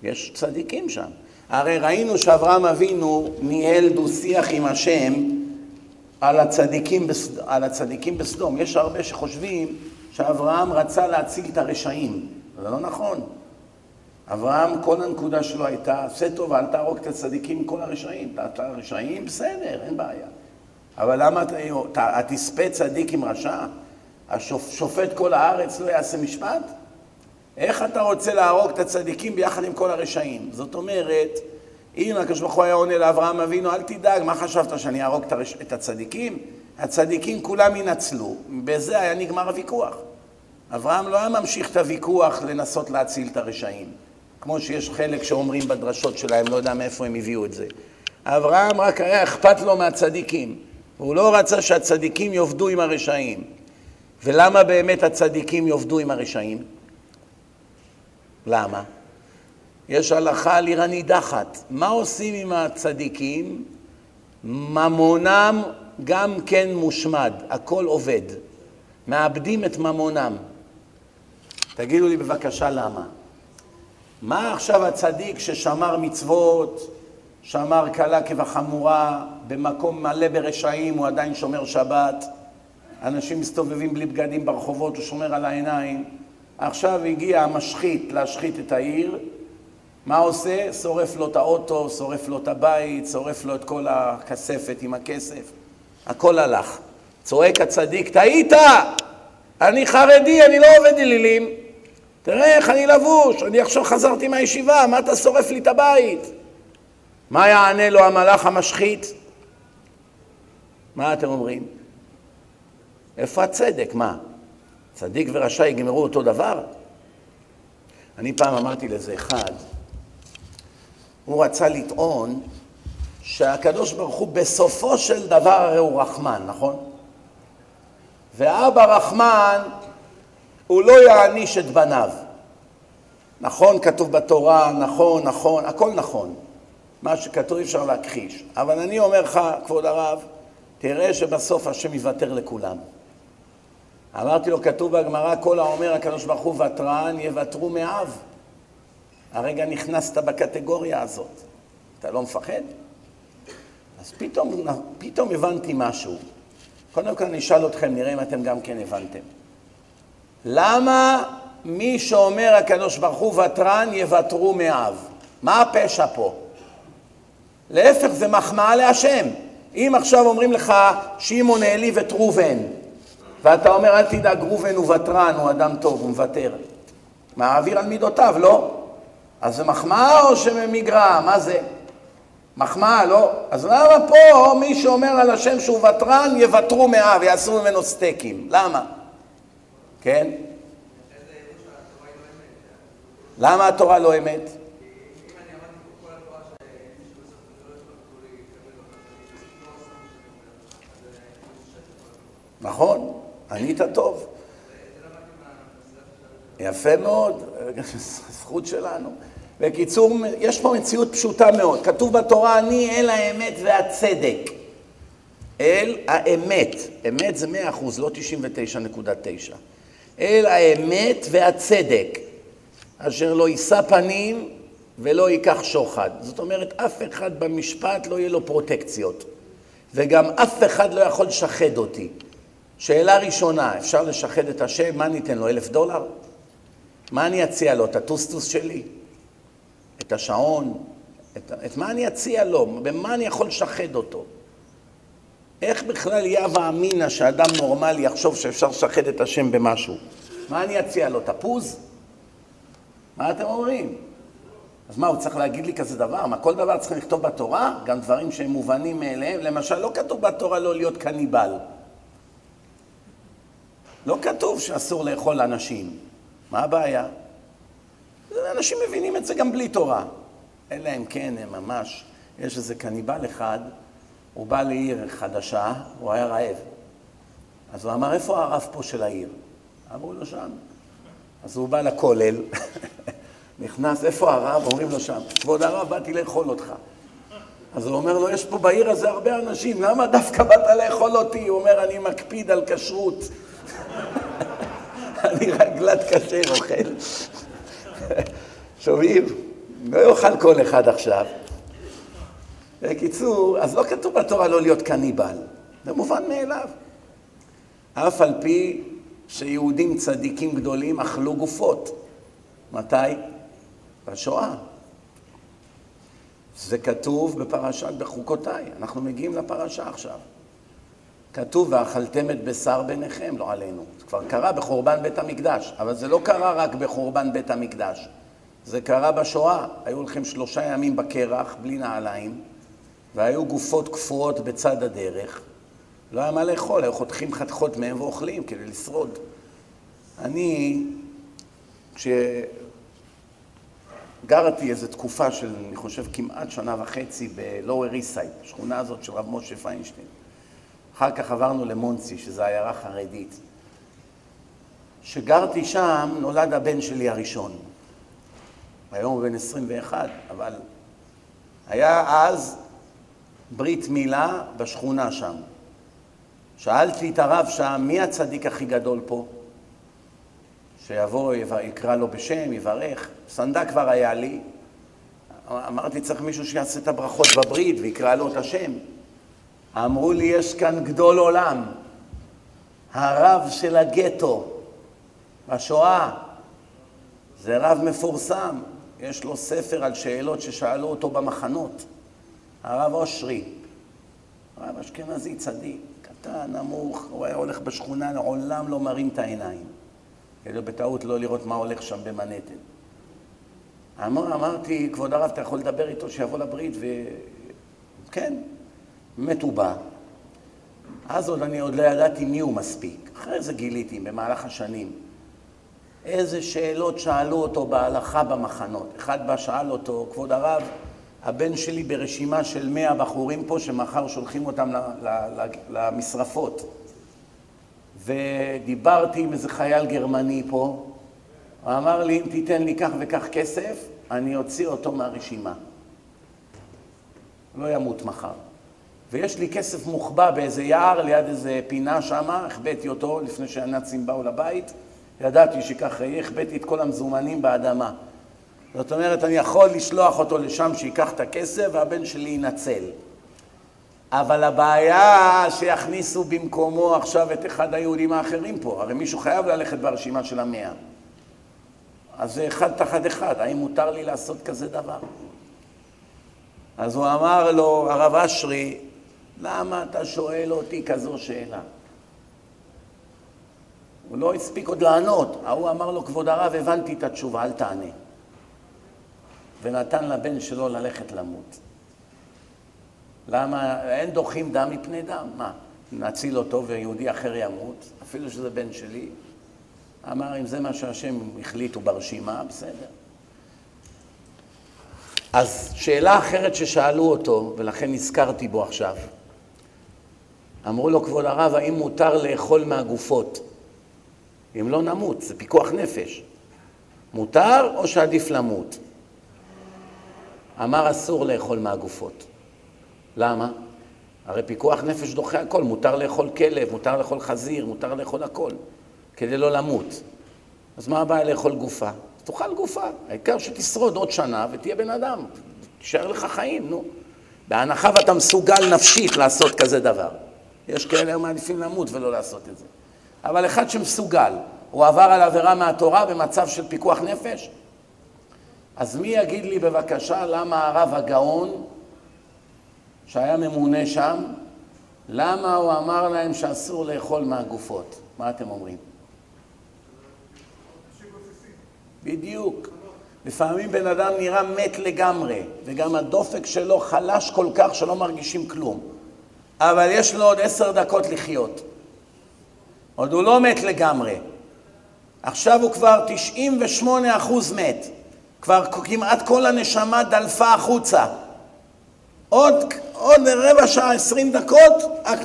יש צדיקים שם. הרי ראינו שאברהם אבינו ניהל דו-שיח עם השם על הצדיקים, בסד... על הצדיקים בסדום. יש הרבה שחושבים שאברהם רצה להציל את הרשעים. זה לא נכון. אברהם, כל הנקודה שלו הייתה, עשה טוב, אל תהרוג את הצדיקים, כל הרשעים. את הרשעים, בסדר, אין בעיה. אבל למה אתה תספה צדיק עם רשע? השופט כל הארץ לא יעשה משפט? איך אתה רוצה להרוג את הצדיקים ביחד עם כל הרשעים? זאת אומרת, אם הקדוש ברוך הוא היה עונה לאברהם אבינו, אל תדאג, מה חשבת, שאני אהרוג את הצדיקים? הצדיקים כולם ינצלו. בזה היה נגמר הוויכוח. אברהם לא היה ממשיך את הוויכוח לנסות להציל את הרשעים. כמו שיש חלק שאומרים בדרשות שלהם, לא יודע מאיפה הם הביאו את זה. אברהם רק היה אכפת לו מהצדיקים. הוא לא רצה שהצדיקים יאבדו עם הרשעים. ולמה באמת הצדיקים יאבדו עם הרשעים? למה? יש הלכה על עיר הנידחת. מה עושים עם הצדיקים? ממונם גם כן מושמד, הכל עובד. מאבדים את ממונם. תגידו לי בבקשה למה. מה עכשיו הצדיק ששמר מצוות, שמר קלה כבחמורה, במקום מלא ברשעים, הוא עדיין שומר שבת, אנשים מסתובבים בלי בגדים ברחובות, הוא שומר על העיניים. עכשיו הגיע המשחית להשחית את העיר, מה עושה? שורף לו את האוטו, שורף לו את הבית, שורף לו את כל הכספת עם הכסף. הכל הלך. צועק הצדיק, טעית! אני חרדי, אני לא עובד אלילים. תראה איך אני לבוש, אני עכשיו חזרתי מהישיבה, מה אתה שורף לי את הבית? מה יענה לו המלאך המשחית? מה אתם אומרים? איפה הצדק? מה? צדיק ורשע יגמרו אותו דבר? אני פעם אמרתי לזה אחד, הוא רצה לטעון שהקדוש ברוך הוא בסופו של דבר הרי הוא רחמן, נכון? ואבא רחמן הוא לא יעניש את בניו. נכון, כתוב בתורה, נכון, נכון, הכל נכון. מה שכתוב אי אפשר להכחיש. אבל אני אומר לך, כבוד הרב, תראה שבסוף השם יוותר לכולם. אמרתי לו, כתוב בגמרא, כל האומר הקדוש ברוך הוא ותרן, יוותרו מאב. הרגע נכנסת בקטגוריה הזאת. אתה לא מפחד? אז פתאום, פתאום הבנתי משהו. קודם כל אני אשאל אתכם, נראה אם אתם גם כן הבנתם. למה מי שאומר הקדוש ברוך הוא ותרן יוותרו מאב? מה הפשע פה? להפך, זה מחמאה להשם. אם עכשיו אומרים לך שמעון העליב את ראובן, ואתה אומר אל תדאג, ראובן הוא ותרן, הוא אדם טוב, הוא מוותר. מעביר על מידותיו, לא? אז זה מחמאה או שמגרע? מה זה? מחמאה, לא? אז למה פה מי שאומר על השם שהוא ותרן, יוותרו מאב, יעשו ממנו סטייקים? למה? כן? למה התורה לא אמת? נכון, ענית טוב. יפה מאוד, זכות שלנו. בקיצור, יש פה מציאות פשוטה מאוד. כתוב בתורה, אני אל האמת והצדק. אל האמת. אמת זה מאה אחוז, לא תשעים ותשע נקודה תשע. אל האמת והצדק, אשר לא יישא פנים ולא ייקח שוחד. זאת אומרת, אף אחד במשפט לא יהיה לו פרוטקציות, וגם אף אחד לא יכול לשחד אותי. שאלה ראשונה, אפשר לשחד את השם, מה ניתן לו, אלף דולר? מה אני אציע לו, את הטוסטוס שלי? את השעון? את, את מה אני אציע לו? במה אני יכול לשחד אותו? איך בכלל יהווה אמינא שאדם נורמלי יחשוב שאפשר לשחד את השם במשהו? מה אני אציע לו, תפוז? מה אתם אומרים? אז מה, הוא צריך להגיד לי כזה דבר? מה, כל דבר צריך לכתוב בתורה? גם דברים שהם מובנים מאליהם? למשל, לא כתוב בתורה לא להיות קניבל. לא כתוב שאסור לאכול אנשים. מה הבעיה? אנשים מבינים את זה גם בלי תורה. אלא אם כן הם ממש, יש איזה קניבל אחד, הוא בא לעיר חדשה, הוא היה רעב. אז הוא אמר, איפה הרב פה של העיר? אמרו לו שם. אז הוא בא לכולל, נכנס, איפה הרב? אומרים לו שם, כבוד הרב, באתי לאכול אותך. אז הוא אומר לו, יש פה בעיר הזה הרבה אנשים, למה דווקא באת לאכול אותי? הוא אומר, אני מקפיד על כשרות. אני רגלת כשר אוכל. שומעים? לא יאכל כל אחד עכשיו. בקיצור, אז לא כתוב בתורה לא להיות קניבל, זה מובן מאליו. אף על פי שיהודים צדיקים גדולים אכלו גופות. מתי? בשואה. זה כתוב בפרשת בחוקותיי, אנחנו מגיעים לפרשה עכשיו. כתוב, ואכלתם את בשר ביניכם, לא עלינו. זה כבר קרה בחורבן בית המקדש, אבל זה לא קרה רק בחורבן בית המקדש. זה קרה בשואה. היו הולכים שלושה ימים בקרח, בלי נעליים, והיו גופות קפואות בצד הדרך. לא היה מה לאכול, היו חותכים חתיכות מהם ואוכלים כדי לשרוד. אני, כשגרתי איזו תקופה של, אני חושב, כמעט שנה וחצי בלואוור איסייד, שכונה הזאת של רב משה פיינשטיין. אחר כך עברנו למונסי, שזו עיירה חרדית. כשגרתי שם, נולד הבן שלי הראשון. היום הוא בן 21, אבל היה אז ברית מילה בשכונה שם. שאלתי את הרב שם, מי הצדיק הכי גדול פה? שיבוא, יקרא לו בשם, יברך. סנדה כבר היה לי. אמרתי, צריך מישהו שיעשה את הברכות בברית ויקרא לו את השם. אמרו לי, יש כאן גדול עולם, הרב של הגטו בשואה. זה רב מפורסם, יש לו ספר על שאלות ששאלו אותו במחנות. הרב אושרי, רב אשכנזי צדיק, קטן, נמוך, הוא היה הולך בשכונה, לעולם לא מרים את העיניים. כדי בטעות לא לראות מה הולך שם במנהטן. אמר, אמרתי, כבוד הרב, אתה יכול לדבר איתו שיבוא לברית? וכן, באמת הוא בא. אז עוד אני עוד לא ידעתי מי הוא מספיק. אחרי זה גיליתי, במהלך השנים. איזה שאלות שאלו אותו בהלכה במחנות. אחד בא שאל אותו, כבוד הרב, הבן שלי ברשימה של מאה בחורים פה שמחר שולחים אותם למשרפות. ודיברתי עם איזה חייל גרמני פה, הוא אמר לי, אם תיתן לי כך וכך כסף, אני אוציא אותו מהרשימה. לא ימות מחר. ויש לי כסף מוחבא באיזה יער ליד איזה פינה שמה, החבאתי אותו לפני שהנאצים באו לבית, ידעתי שככה יהיה, החבאתי את כל המזומנים באדמה. זאת אומרת, אני יכול לשלוח אותו לשם שייקח את הכסף והבן שלי ינצל. אבל הבעיה שיכניסו במקומו עכשיו את אחד היהודים האחרים פה, הרי מישהו חייב ללכת ברשימה של המאה. אז זה אחד תחת אחד, האם מותר לי לעשות כזה דבר? אז הוא אמר לו, הרב אשרי, למה אתה שואל אותי כזו שאלה? הוא לא הספיק עוד לענות. ההוא אמר לו, כבוד הרב, הבנתי את התשובה, אל תענה. ונתן לבן שלו ללכת למות. למה? אין דוחים דם מפני דם. מה, נציל אותו ויהודי אחר ימות, אפילו שזה בן שלי? אמר, אם זה מה שהשם החליטו ברשימה, בסדר. אז שאלה אחרת ששאלו אותו, ולכן נזכרתי בו עכשיו, אמרו לו, כבוד הרב, האם מותר לאכול מהגופות? אם לא נמות, זה פיקוח נפש. מותר או שעדיף למות? אמר אסור לאכול מהגופות. למה? הרי פיקוח נפש דוחה הכל, מותר לאכול כלב, מותר לאכול חזיר, מותר לאכול הכל, כדי לא למות. אז מה הבעיה לאכול גופה? תאכל גופה, העיקר שתשרוד עוד שנה ותהיה בן אדם, תישאר לך חיים, נו. בהנחה ואתה מסוגל נפשית לעשות כזה דבר. יש כאלה המעדיפים למות ולא לעשות את זה. אבל אחד שמסוגל, הוא עבר על עבירה מהתורה במצב של פיקוח נפש? אז מי יגיד לי בבקשה למה הרב הגאון, שהיה ממונה שם, למה הוא אמר להם שאסור לאכול מהגופות? מה אתם אומרים? בדיוק. לפעמים בן אדם נראה מת לגמרי, וגם הדופק שלו חלש כל כך שלא מרגישים כלום. אבל יש לו עוד עשר דקות לחיות. עוד הוא לא מת לגמרי. עכשיו הוא כבר 98 אחוז מת. כבר כמעט כל הנשמה דלפה החוצה. עוד, עוד רבע שעה, עשרים דקות,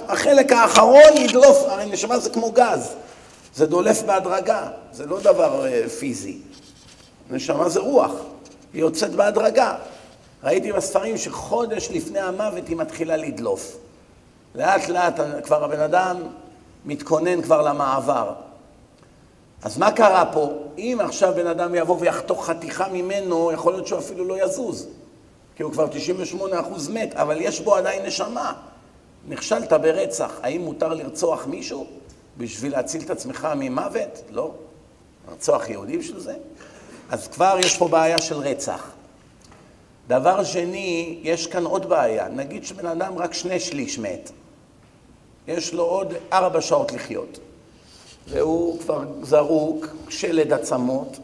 החלק האחרון ידלוף, הרי נשמה זה כמו גז. זה דולף בהדרגה, זה לא דבר אה, פיזי. נשמה זה רוח, היא יוצאת בהדרגה. ראיתי בספרים שחודש לפני המוות היא מתחילה לדלוף. לאט לאט כבר הבן אדם מתכונן כבר למעבר. אז מה קרה פה? אם עכשיו בן אדם יבוא ויחתוך חתיכה ממנו, יכול להיות שהוא אפילו לא יזוז. כי הוא כבר 98% מת, אבל יש בו עדיין נשמה. נכשלת ברצח, האם מותר לרצוח מישהו בשביל להציל את עצמך ממוות? לא. לרצוח יהודי בשביל זה? אז כבר יש פה בעיה של רצח. דבר שני, יש כאן עוד בעיה. נגיד שבן אדם רק שני שליש מת. יש לו עוד ארבע שעות לחיות. והוא כבר זרוק, שלד עצמות,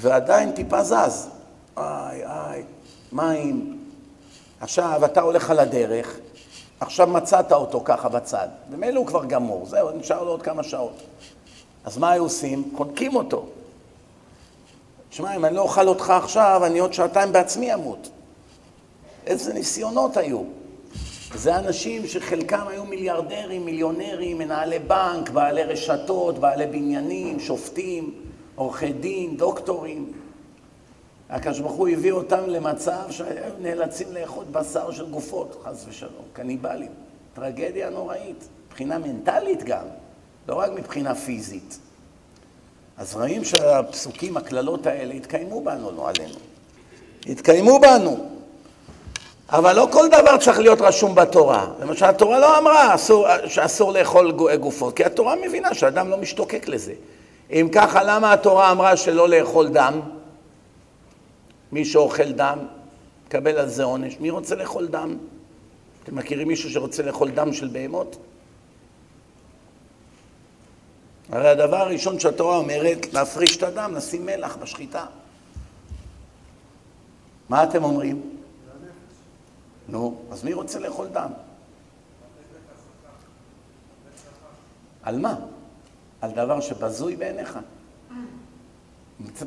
ועדיין טיפה זז. איי, איי, מים. עכשיו, אתה הולך על הדרך, עכשיו מצאת אותו ככה בצד. ומילא הוא כבר גמור, זהו, נשאר לו עוד כמה שעות. אז מה היו עושים? חונקים אותו. שמע, אם אני לא אוכל אותך עכשיו, אני עוד שעתיים בעצמי אמות. איזה ניסיונות היו. זה אנשים שחלקם היו מיליארדרים, מיליונרים, מנהלי בנק, בעלי רשתות, בעלי בניינים, שופטים, עורכי דין, דוקטורים. הקדוש ברוך הוא הביא אותם למצב שהיו נאלצים לאכול בשר של גופות, חס ושלום, קניבלים. טרגדיה נוראית, מבחינה מנטלית גם, לא רק מבחינה פיזית. אז רואים שהפסוקים, הקללות האלה, התקיימו בנו, לא עלינו. התקיימו בנו. אבל לא כל דבר צריך להיות רשום בתורה. למשל, התורה לא אמרה אסור, שאסור לאכול גופות, כי התורה מבינה שאדם לא משתוקק לזה. אם ככה, למה התורה אמרה שלא לאכול דם? מי שאוכל דם, מקבל על זה עונש. מי רוצה לאכול דם? אתם מכירים מישהו שרוצה לאכול דם של בהמות? הרי הדבר הראשון שהתורה אומרת, להפריש את הדם, לשים מלח בשחיטה. מה אתם אומרים? נו, אז מי רוצה לאכול דם? על מה? על דבר שבזוי בעיניך?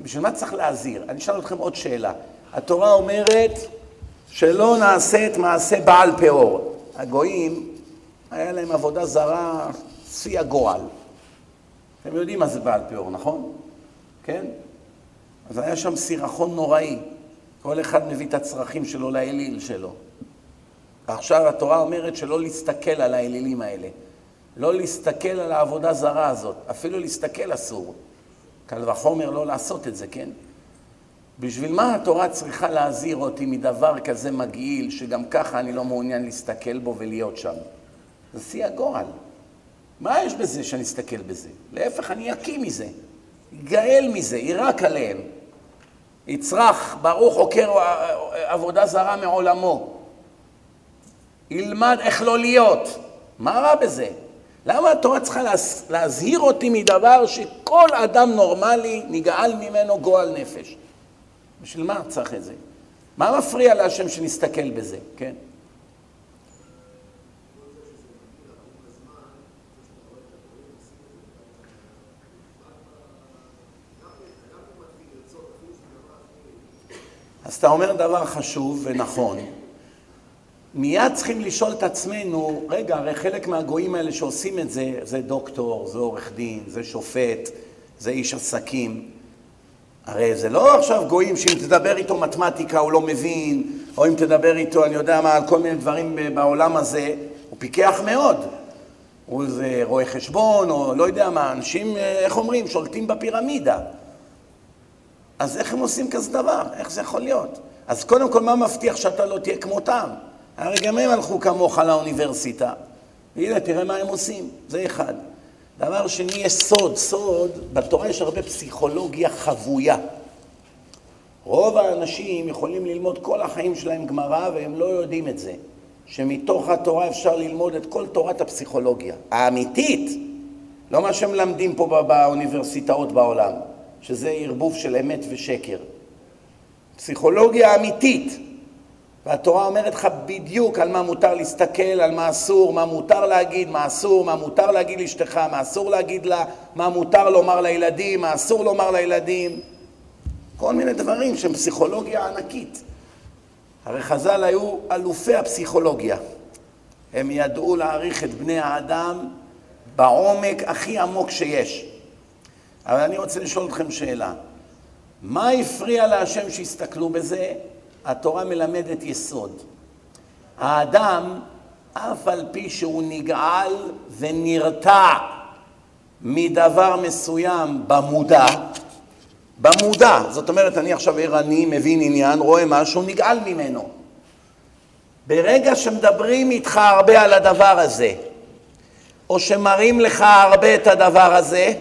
בשביל מה צריך להזהיר? אני אשאל אתכם עוד שאלה. התורה אומרת שלא נעשה את מעשה בעל פאור. הגויים, היה להם עבודה זרה, שיא הגועל. אתם יודעים מה זה בעל פאור, נכון? כן? אז היה שם סירחון נוראי. כל אחד מביא את הצרכים שלו לאליל שלו. ועכשיו התורה אומרת שלא להסתכל על האלילים האלה. לא להסתכל על העבודה זרה הזאת. אפילו להסתכל אסור. קל וחומר לא לעשות את זה, כן? בשביל מה התורה צריכה להזהיר אותי מדבר כזה מגעיל, שגם ככה אני לא מעוניין להסתכל בו ולהיות שם? זה שיא הגורל. מה יש בזה שאני אסתכל בזה? להפך, אני אקיא מזה, אגאל מזה, יירק עליהם. יצרח, ברוך עוקר עבודה זרה מעולמו. ילמד איך לא להיות. מה רע בזה? למה התורה צריכה להזהיר אותי מדבר שכל אדם נורמלי נגאל ממנו גועל נפש? בשביל מה צריך את זה? מה מפריע להשם שנסתכל בזה, כן? אז אתה אומר דבר חשוב ונכון. מיד צריכים לשאול את עצמנו, רגע, הרי חלק מהגויים האלה שעושים את זה, זה דוקטור, זה עורך דין, זה שופט, זה איש עסקים. הרי זה לא עכשיו גויים שאם תדבר איתו מתמטיקה הוא לא מבין, או אם תדבר איתו, אני יודע מה, על כל מיני דברים בעולם הזה, הוא פיקח מאוד. הוא איזה רואה חשבון, או לא יודע מה, אנשים, איך אומרים, שולטים בפירמידה. אז איך הם עושים כזה דבר? איך זה יכול להיות? אז קודם כל, מה מבטיח שאתה לא תהיה כמותם? הרי גם הם הלכו כמוך לאוניברסיטה. והנה, תראה מה הם עושים. זה אחד. דבר שני, יש סוד. סוד, בתורה יש הרבה פסיכולוגיה חבויה. רוב האנשים יכולים ללמוד כל החיים שלהם גמרא והם לא יודעים את זה. שמתוך התורה אפשר ללמוד את כל תורת הפסיכולוגיה. האמיתית, לא מה שמלמדים פה באוניברסיטאות בעולם, שזה ערבוב של אמת ושקר. פסיכולוגיה אמיתית. והתורה אומרת לך בדיוק על מה מותר להסתכל, על מה אסור, מה מותר להגיד, מה אסור, מה מותר להגיד לאשתך, מה אסור להגיד לה, מה מותר לומר לילדים, מה אסור לומר לילדים. כל מיני דברים שהם פסיכולוגיה ענקית. הרי חז"ל היו אלופי הפסיכולוגיה. הם ידעו להעריך את בני האדם בעומק הכי עמוק שיש. אבל אני רוצה לשאול אתכם שאלה. מה הפריע להשם שיסתכלו בזה? התורה מלמדת יסוד. האדם, אף על פי שהוא נגעל ונרתע מדבר מסוים במודע, במודע, זאת אומרת, אני עכשיו ערני, מבין עניין, רואה משהו, נגעל ממנו. ברגע שמדברים איתך הרבה על הדבר הזה, או שמראים לך הרבה את הדבר הזה,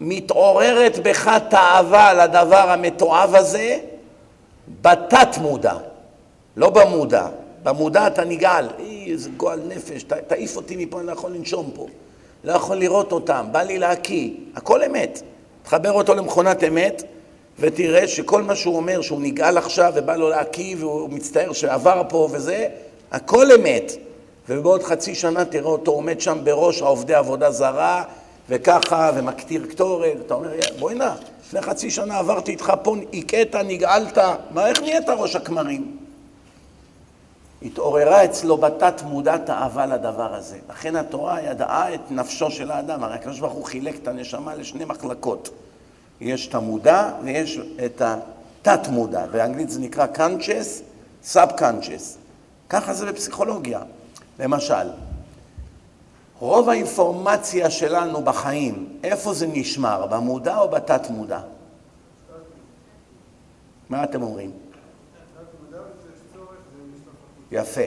מתעוררת בך תאווה לדבר המתועב הזה בתת מודע, לא במודע. במודע אתה נגעל, איזה גועל נפש, תעיף אותי מפה, אני לא יכול לנשום פה. לא יכול לראות אותם, בא לי להקיא, הכל אמת. תחבר אותו למכונת אמת, ותראה שכל מה שהוא אומר, שהוא נגעל עכשיו ובא לו להקיא והוא מצטער שעבר פה וזה, הכל אמת. ובעוד חצי שנה תראה אותו עומד שם בראש העובדי עבודה זרה, וככה, ומקטיר קטורת, אתה אומר, בוא'נה, לפני חצי שנה עברתי איתך פה, הכית, נגעלת, מה, איך נהיית ראש הכמרים? התעוררה אצלו בתת מודעת אהבה לדבר הזה. לכן התורה ידעה את נפשו של האדם. הרי הקדוש ברוך הוא חילק את הנשמה לשני מחלקות. יש את המודע ויש את התת מודע. באנגלית זה נקרא conscious, sub-conscious. ככה זה בפסיכולוגיה. למשל, רוב האינפורמציה שלנו בחיים, איפה זה נשמר? במודע או בתת מודע? מה אתם אומרים? יפה.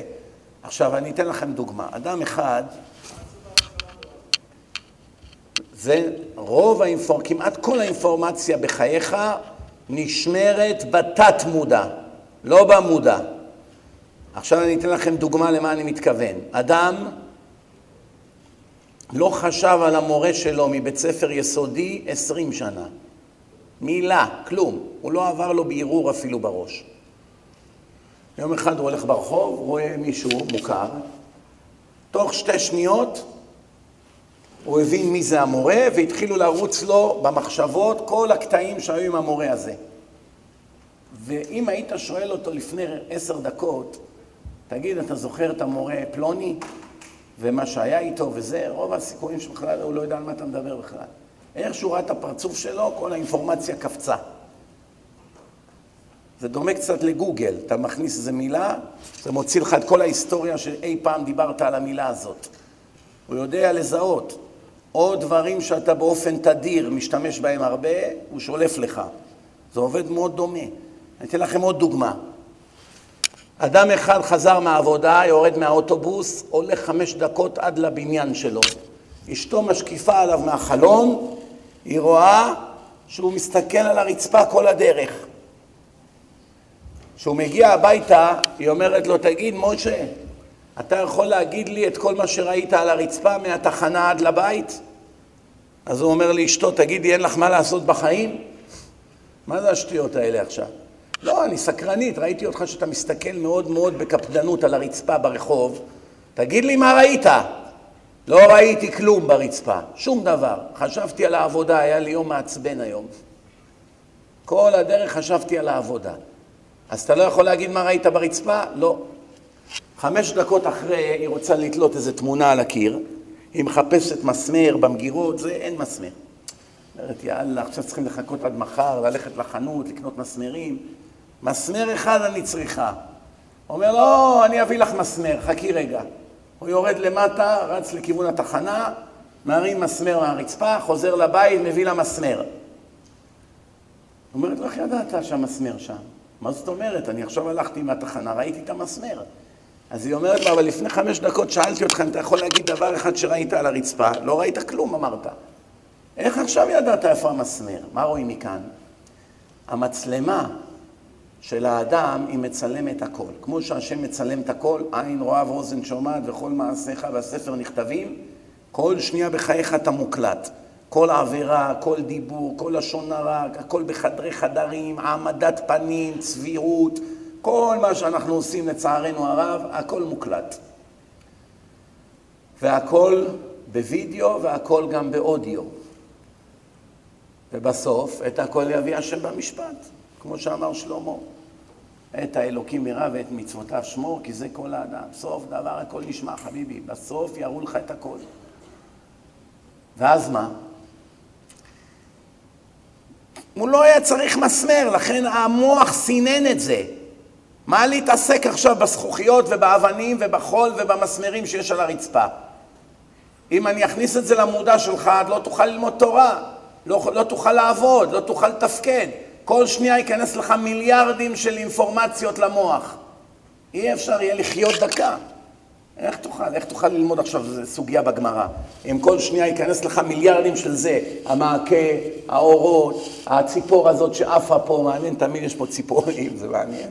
עכשיו, אני אתן לכם דוגמה. אדם אחד, זה רוב האינפורמציה, כמעט כל האינפורמציה בחייך נשמרת בתת מודע, לא במודע. עכשיו אני אתן לכם דוגמה למה אני מתכוון. אדם לא חשב על המורה שלו מבית ספר יסודי עשרים שנה. מילה, כלום. הוא לא עבר לו בערעור אפילו בראש. יום אחד הוא הולך ברחוב, רואה מישהו מוכר, תוך שתי שניות הוא הבין מי זה המורה והתחילו לרוץ לו במחשבות כל הקטעים שהיו עם המורה הזה. ואם היית שואל אותו לפני עשר דקות, תגיד, אתה זוכר את המורה פלוני ומה שהיה איתו וזה, רוב הסיכויים שבכלל הוא לא יודע על מה אתה מדבר בכלל. איך שהוא ראה את הפרצוף שלו, כל האינפורמציה קפצה. זה דומה קצת לגוגל, אתה מכניס איזה מילה, זה מוציא לך את כל ההיסטוריה שאי פעם דיברת על המילה הזאת. הוא יודע לזהות. או דברים שאתה באופן תדיר משתמש בהם הרבה, הוא שולף לך. זה עובד מאוד דומה. אני אתן לכם עוד דוגמה. אדם אחד חזר מהעבודה, יורד מהאוטובוס, הולך חמש דקות עד לבניין שלו. אשתו משקיפה עליו מהחלון, היא רואה שהוא מסתכל על הרצפה כל הדרך. כשהוא מגיע הביתה, היא אומרת לו, תגיד, משה, אתה יכול להגיד לי את כל מה שראית על הרצפה מהתחנה עד לבית? אז הוא אומר לאשתו, תגידי, אין לך מה לעשות בחיים? מה זה השטויות האלה עכשיו? לא, אני סקרנית, ראיתי אותך שאתה מסתכל מאוד מאוד בקפדנות על הרצפה ברחוב. תגיד לי מה ראית. לא ראיתי כלום ברצפה, שום דבר. חשבתי על העבודה, היה לי יום מעצבן היום. כל הדרך חשבתי על העבודה. אז אתה לא יכול להגיד מה ראית ברצפה? לא. חמש דקות אחרי היא רוצה לתלות איזו תמונה על הקיר, היא מחפשת מסמר במגירות, זה אין מסמר. אומרת, יאללה, עכשיו צריכים לחכות עד מחר, ללכת לחנות, לקנות מסמרים. מסמר אחד אני צריכה. אומר, לא, אני אביא לך מסמר, חכי רגע. הוא יורד למטה, רץ לכיוון התחנה, מרים מסמר מהרצפה, חוזר לבית, מביא לה מסמר. אומרת לו, איך ידעת שהמסמר שם? מה זאת אומרת? אני עכשיו הלכתי מהתחנה, ראיתי את המסמר. אז היא אומרת לו, אבל לפני חמש דקות שאלתי אותך אם אתה יכול להגיד דבר אחד שראית על הרצפה. לא ראית כלום, אמרת. איך עכשיו ידעת איפה המסמר? מה רואים מכאן? המצלמה של האדם היא מצלמת הכל. כמו שהשם מצלם את הכל, עין רואה ואוזן שומעת וכל מעשיך והספר נכתבים, כל שנייה בחייך אתה מוקלט. כל עבירה, כל דיבור, כל לשון הרע, הכל בחדרי חדרים, העמדת פנים, צביעות, כל מה שאנחנו עושים לצערנו הרב, הכל מוקלט. והכל בווידאו והכל גם באודיו. ובסוף את הכל יביא השם במשפט, כמו שאמר שלמה. את האלוקים ירא ואת מצוותיו שמור, כי זה כל האדם. סוף דבר הכל נשמע, חביבי. בסוף יראו לך את הכל. ואז מה? הוא לא היה צריך מסמר, לכן המוח סינן את זה. מה להתעסק עכשיו בזכוכיות ובאבנים ובחול ובמסמרים שיש על הרצפה? אם אני אכניס את זה למודע שלך, לא תוכל ללמוד תורה, לא, לא תוכל לעבוד, לא תוכל לתפקד. כל שנייה ייכנס לך מיליארדים של אינפורמציות למוח. אי אפשר יהיה לחיות דקה. איך תוכל? איך תוכל ללמוד עכשיו, סוגיה בגמרא. אם כל שנייה ייכנס לך מיליארדים של זה, המעקה, האורות, הציפור הזאת שעפה פה, מעניין, תמיד יש פה ציפורים, זה מעניין.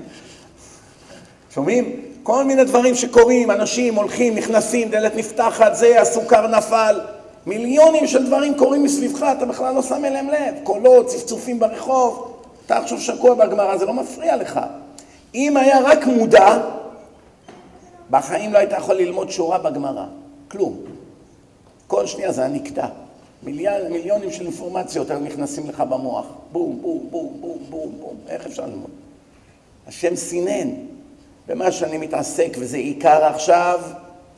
שומעים? כל מיני דברים שקורים, אנשים הולכים, נכנסים, דלת נפתחת, זה, הסוכר נפל. מיליונים של דברים קורים מסביבך, אתה בכלל לא שם אליהם לב. קולות, צפצופים ברחוב. אתה עכשיו שקוע בגמרא, זה לא מפריע לך. אם היה רק מודע, בחיים לא היית יכול ללמוד שורה בגמרא. כלום. כל שנייה זה היה נקטע. מיליון, מיליונים של אינפורמציות היו נכנסים לך במוח. בום, בום, בום, בום, בום, בום. איך אפשר ללמוד? השם סינן. ומה שאני מתעסק, וזה עיקר עכשיו,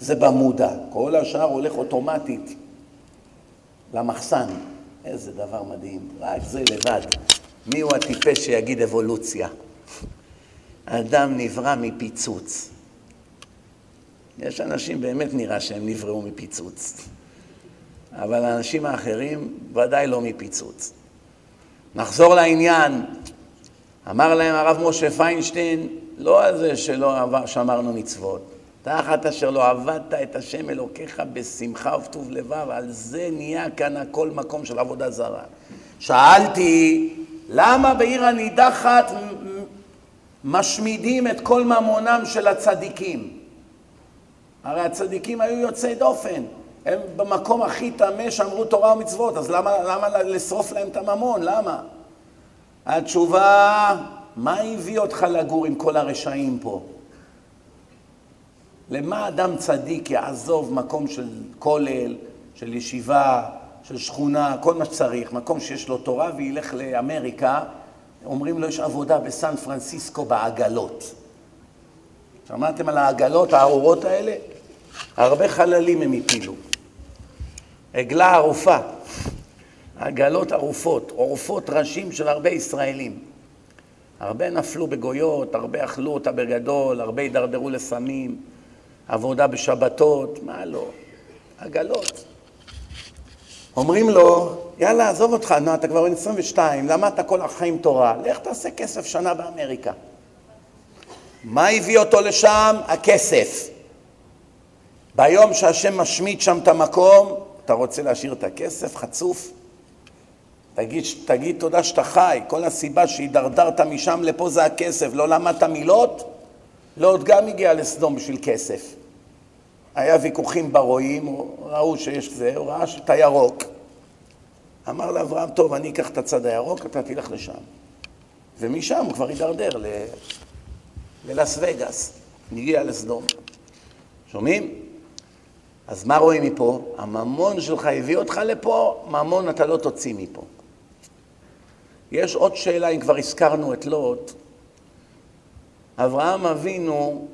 זה במודע. כל השאר הולך אוטומטית למחסן. איזה דבר מדהים. רק זה לבד. מי הוא הטיפש שיגיד אבולוציה? האדם נברא מפיצוץ. יש אנשים, באמת נראה שהם נבראו מפיצוץ. אבל האנשים האחרים ודאי לא מפיצוץ. נחזור לעניין. אמר להם הרב משה פיינשטיין, לא על זה שלא שמרנו מצוות, תחת אשר לא עבדת את השם אלוקיך בשמחה ובטוב לבב, על זה נהיה כאן הכל מקום של עבודה זרה. שאלתי, למה בעיר הנידחת משמידים את כל ממונם של הצדיקים? הרי הצדיקים היו יוצאי דופן, הם במקום הכי טמא שאמרו תורה ומצוות, אז למה, למה לשרוף להם את הממון? למה? התשובה, מה הביא אותך לגור עם כל הרשעים פה? למה אדם צדיק יעזוב מקום של כולל, של ישיבה, של שכונה, כל מה שצריך, מקום שיש לו תורה וילך לאמריקה, אומרים לו יש עבודה בסן פרנסיסקו בעגלות. שמעתם על העגלות הארורות האלה? הרבה חללים הם הפילו. עגלה ערופה, עגלות ערופות, עורפות ראשים של הרבה ישראלים. הרבה נפלו בגויות, הרבה אכלו אותה בגדול, הרבה הידרדרו לסמים, עבודה בשבתות, מה לא? עגלות. אומרים לו, יאללה, עזוב אותך, נו, אתה כבר בן 22, למדת כל החיים תורה, לך תעשה כסף שנה באמריקה. מה הביא אותו לשם? הכסף. ביום שהשם משמיט שם את המקום, אתה רוצה להשאיר את הכסף, חצוף? תגיד, תגיד תודה שאתה חי, כל הסיבה שהידרדרת משם לפה זה הכסף, לא למדת מילות? לוט גם הגיע לסדום בשביל כסף. היה ויכוחים ברועים, ראו שיש זה, הוא ראה שאתה ירוק. אמר לאברהם, טוב, אני אקח את הצד הירוק, אתה תלך לשם. ומשם הוא כבר הידרדר ל... ללאס וגאס, הגיע לסדום. שומעים? אז מה רואים מפה? הממון שלך הביא אותך לפה, ממון אתה לא תוציא מפה. יש עוד שאלה, אם כבר הזכרנו את לוט. אברהם אבינו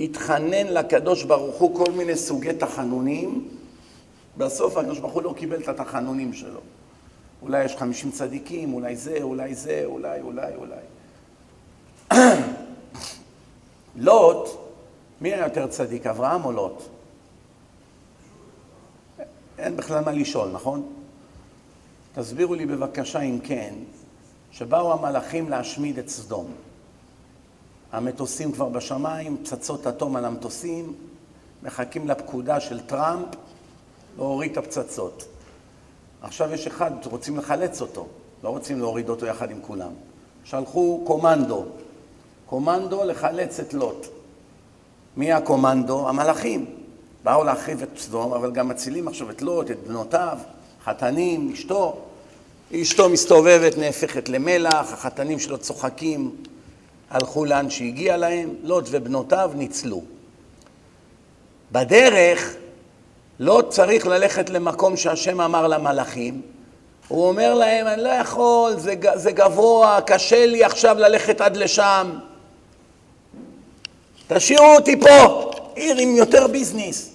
התחנן לקדוש ברוך הוא כל מיני סוגי תחנונים, בסוף הקדוש ברוך הוא לא קיבל את התחנונים שלו. אולי יש חמישים צדיקים, אולי זה, אולי זה, אולי, אולי, אולי. לוט, מי היה יותר צדיק, אברהם או לוט? אין בכלל מה לשאול, נכון? תסבירו לי בבקשה אם כן, שבאו המלאכים להשמיד את סדום. המטוסים כבר בשמיים, פצצות אטום על המטוסים, מחכים לפקודה של טראמפ להוריד את הפצצות. עכשיו יש אחד, רוצים לחלץ אותו, לא רוצים להוריד אותו יחד עם כולם. שלחו קומנדו, קומנדו לחלץ את לוט. מי הקומנדו? המלאכים. באו להחריב את סדום, אבל גם מצילים עכשיו את לוט, את בנותיו, חתנים, אשתו. אשתו מסתובבת, נהפכת למלח, החתנים שלו צוחקים, הלכו לאן שהגיע להם, לוט ובנותיו ניצלו. בדרך לא צריך ללכת למקום שהשם אמר למלאכים, הוא אומר להם, אני לא יכול, זה, זה גבוה, קשה לי עכשיו ללכת עד לשם. תשאירו אותי פה, עיר עם יותר ביזנס.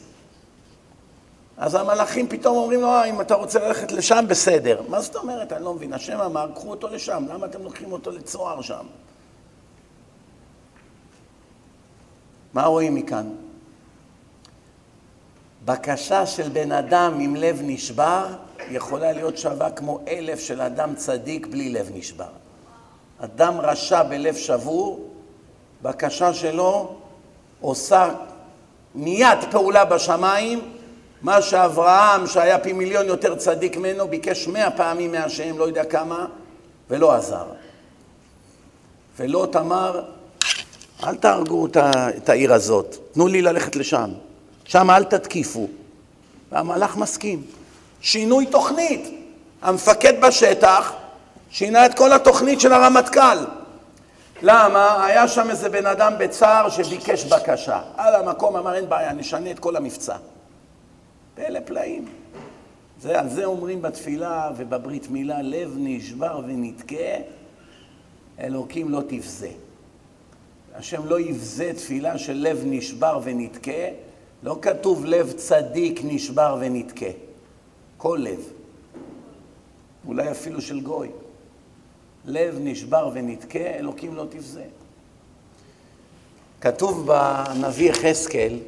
אז המלאכים פתאום אומרים לו, אה, אם אתה רוצה ללכת לשם, בסדר. מה זאת אומרת? אני לא מבין. השם אמר, קחו אותו לשם, למה אתם לוקחים אותו לצוהר שם? מה רואים מכאן? בקשה של בן אדם עם לב נשבר יכולה להיות שווה כמו אלף של אדם צדיק בלי לב נשבר. אדם רשע בלב שבור, בקשה שלו עושה מיד פעולה בשמיים, מה שאברהם, שהיה פי מיליון יותר צדיק ממנו, ביקש מאה פעמים מהשם, לא יודע כמה, ולא עזר. ולוט אמר, אל תהרגו את העיר הזאת, תנו לי ללכת לשם. שם אל תתקיפו. והמלאך מסכים. שינוי תוכנית. המפקד בשטח שינה את כל התוכנית של הרמטכ"ל. למה? היה שם איזה בן אדם בצער שביקש בקשה. על המקום אמר, אין בעיה, נשנה את כל המבצע. פלא פלאים. זה, על זה אומרים בתפילה ובברית מילה, לב נשבר ונתקה, אלוקים לא תבזה. השם לא יבזה תפילה של לב נשבר ונתקה, לא כתוב לב צדיק נשבר ונתקה. כל לב. אולי אפילו של גוי. לב נשבר ונתקה, אלוקים לא תבזה. כתוב בנביא יחזקאל,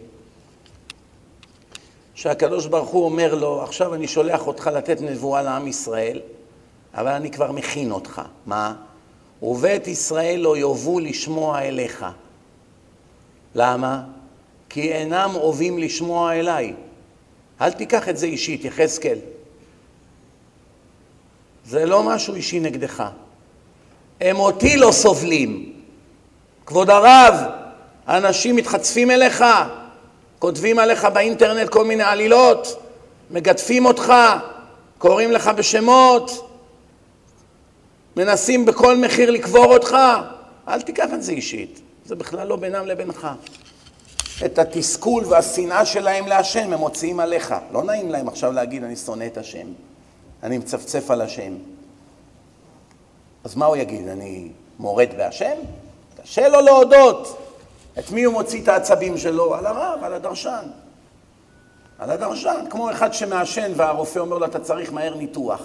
שהקדוש ברוך הוא אומר לו, עכשיו אני שולח אותך לתת נבואה לעם ישראל, אבל אני כבר מכין אותך. מה? ובית ישראל לא יאבו לשמוע אליך. למה? כי אינם אוהבים לשמוע אליי. אל תיקח את זה אישית, יחזקאל. זה לא משהו אישי נגדך. הם אותי לא סובלים. כבוד הרב, אנשים מתחצפים אליך, כותבים עליך באינטרנט כל מיני עלילות, מגדפים אותך, קוראים לך בשמות, מנסים בכל מחיר לקבור אותך. אל תיקח את זה אישית, זה בכלל לא בינם לבינך. את התסכול והשנאה שלהם להשם הם מוציאים עליך. לא נעים להם עכשיו להגיד, אני שונא את השם, אני מצפצף על השם. אז מה הוא יגיד, אני מורד בהשם? קשה לו להודות. את מי הוא מוציא את העצבים שלו? על הרב, על הדרשן. על הדרשן, כמו אחד שמעשן והרופא אומר לו, אתה צריך מהר ניתוח.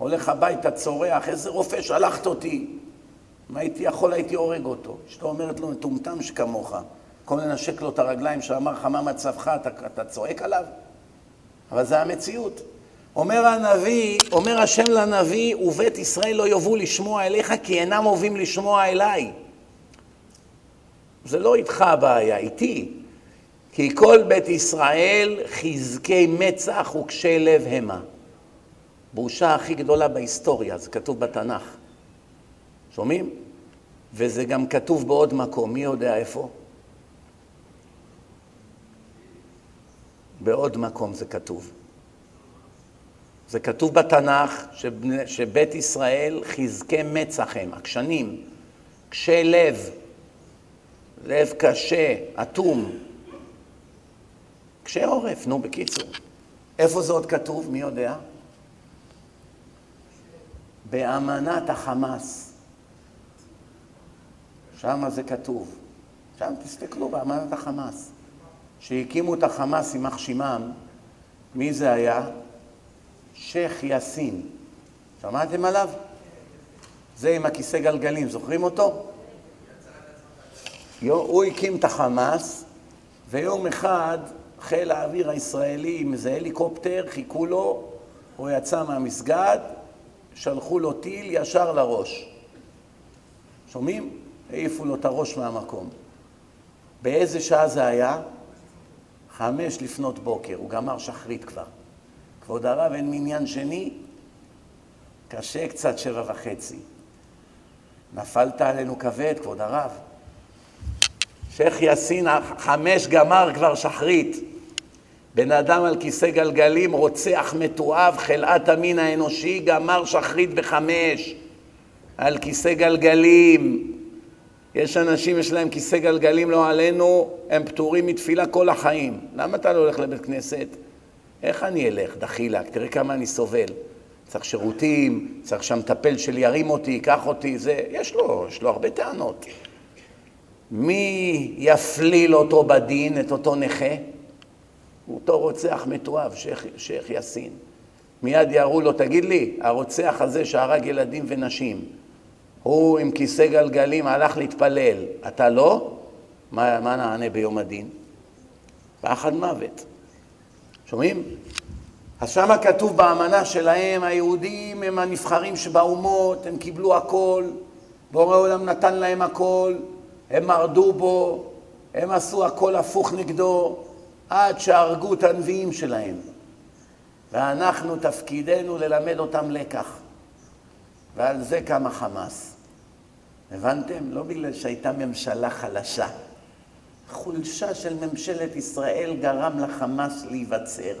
הולך הביתה, צורח, איזה רופא שלחת אותי. אם הייתי יכול, הייתי הורג אותו. אשתו אומרת לו, מטומטם שכמוך. במקום לנשק לו את הרגליים שאמר לך מה מצבך, אתה, אתה צועק עליו? אבל זה המציאות. אומר הנביא, אומר השם לנביא, ובית ישראל לא יאבו לשמוע אליך כי אינם אוהבים לשמוע אליי. זה לא איתך הבעיה, איתי. כי כל בית ישראל חזקי מצח וקשי לב המה. בושה הכי גדולה בהיסטוריה, זה כתוב בתנ"ך. שומעים? וזה גם כתוב בעוד מקום, מי יודע איפה? בעוד מקום זה כתוב. זה כתוב בתנ"ך שבני, שבית ישראל חזקי מצח הם, עקשנים, קשי לב, לב קשה, אטום, קשי עורף, נו בקיצור. איפה זה עוד כתוב? מי יודע? באמנת החמאס. שם זה כתוב. שם תסתכלו באמנת החמאס. שהקימו את החמאס, יימח שמם, מי זה היה? שייח' יאסין. שמעתם עליו? זה עם הכיסא גלגלים, זוכרים אותו? הוא הקים את החמאס, ויום אחד חיל האוויר הישראלי עם איזה הליקופטר, חיכו לו, הוא יצא מהמסגד, שלחו לו טיל ישר לראש. שומעים? העיפו לו את הראש מהמקום. באיזה שעה זה היה? חמש לפנות בוקר, הוא גמר שחרית כבר. כבוד הרב, אין מניין שני? קשה קצת שבע וחצי. נפלת עלינו כבד, כבוד הרב. שייח' יאסין, חמש גמר כבר שחרית. בן אדם על כיסא גלגלים, רוצח מתועב, חלאת המין האנושי, גמר שחרית בחמש. על כיסא גלגלים. יש אנשים, יש להם כיסא גלגלים, לא עלינו, הם פטורים מתפילה כל החיים. למה אתה לא הולך לבית כנסת? איך אני אלך? דחילק, תראה כמה אני סובל. צריך שירותים, צריך שהמטפל שלי ירים אותי, ייקח אותי, זה, יש לו, יש לו הרבה טענות. מי יפליל אותו בדין, את אותו נכה? אותו רוצח מתועב, שייח יאסין. מיד יראו לו, תגיד לי, הרוצח הזה שהרג ילדים ונשים, הוא עם כיסא גלגלים הלך להתפלל, אתה לא? מה, מה נענה ביום הדין? פחד מוות. שומעים? אז שמה כתוב באמנה שלהם, היהודים הם הנבחרים שבאומות, הם קיבלו הכל, בורא עולם נתן להם הכל, הם מרדו בו, הם עשו הכל הפוך נגדו, עד שהרגו את הנביאים שלהם. ואנחנו, תפקידנו ללמד אותם לקח. ועל זה קם החמאס. הבנתם? לא בגלל שהייתה ממשלה חלשה. חולשה של ממשלת ישראל גרם לחמאס להיווצר.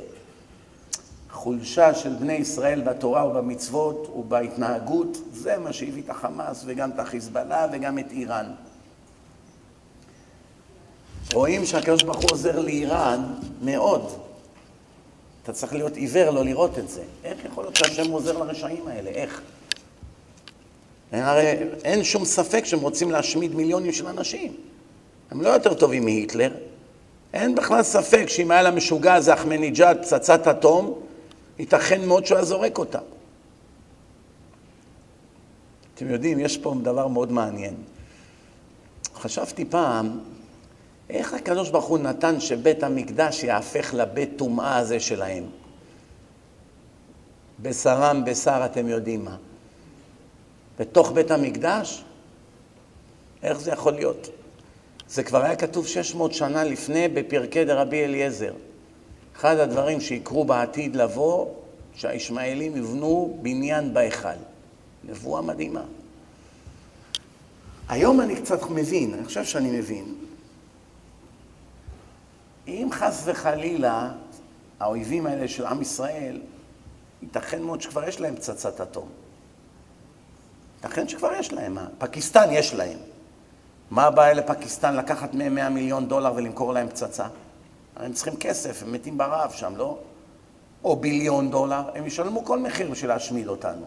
חולשה של בני ישראל בתורה ובמצוות ובהתנהגות, זה מה שהביא את החמאס וגם את החיזבאללה וגם את איראן. רואים שהקדוש ברוך הוא עוזר לאיראן מאוד. אתה צריך להיות עיוור לא לראות את זה. איך יכול להיות שהשם עוזר לרשעים האלה? איך? הרי אין שום ספק שהם רוצים להשמיד מיליונים של אנשים. הם לא יותר טובים מהיטלר. אין בכלל ספק שאם היה למשוגע הזה אחמניג'אד פצצת אטום, ייתכן מאוד שהוא היה זורק אותה. אתם יודעים, יש פה דבר מאוד מעניין. חשבתי פעם, איך הקדוש ברוך הוא נתן שבית המקדש יהפך לבית טומאה הזה שלהם? בשרם בשר אתם יודעים מה. בתוך בית המקדש? איך זה יכול להיות? זה כבר היה כתוב 600 שנה לפני בפרקי דרבי אליעזר. אחד הדברים שיקרו בעתיד לבוא, שהישמעאלים יבנו בניין בהיכל. נבואה מדהימה. היום אני קצת מבין, אני חושב שאני מבין. אם חס וחלילה האויבים האלה של עם ישראל, ייתכן מאוד שכבר יש להם פצצת אטום. ייתכן שכבר יש להם. פקיסטן יש להם. מה הבעיה לפקיסטן לקחת מהם 100 מיליון דולר ולמכור להם פצצה? הם צריכים כסף, הם מתים ברעב שם, לא? או ביליון דולר, הם ישלמו כל מחיר בשביל להשמיד אותנו.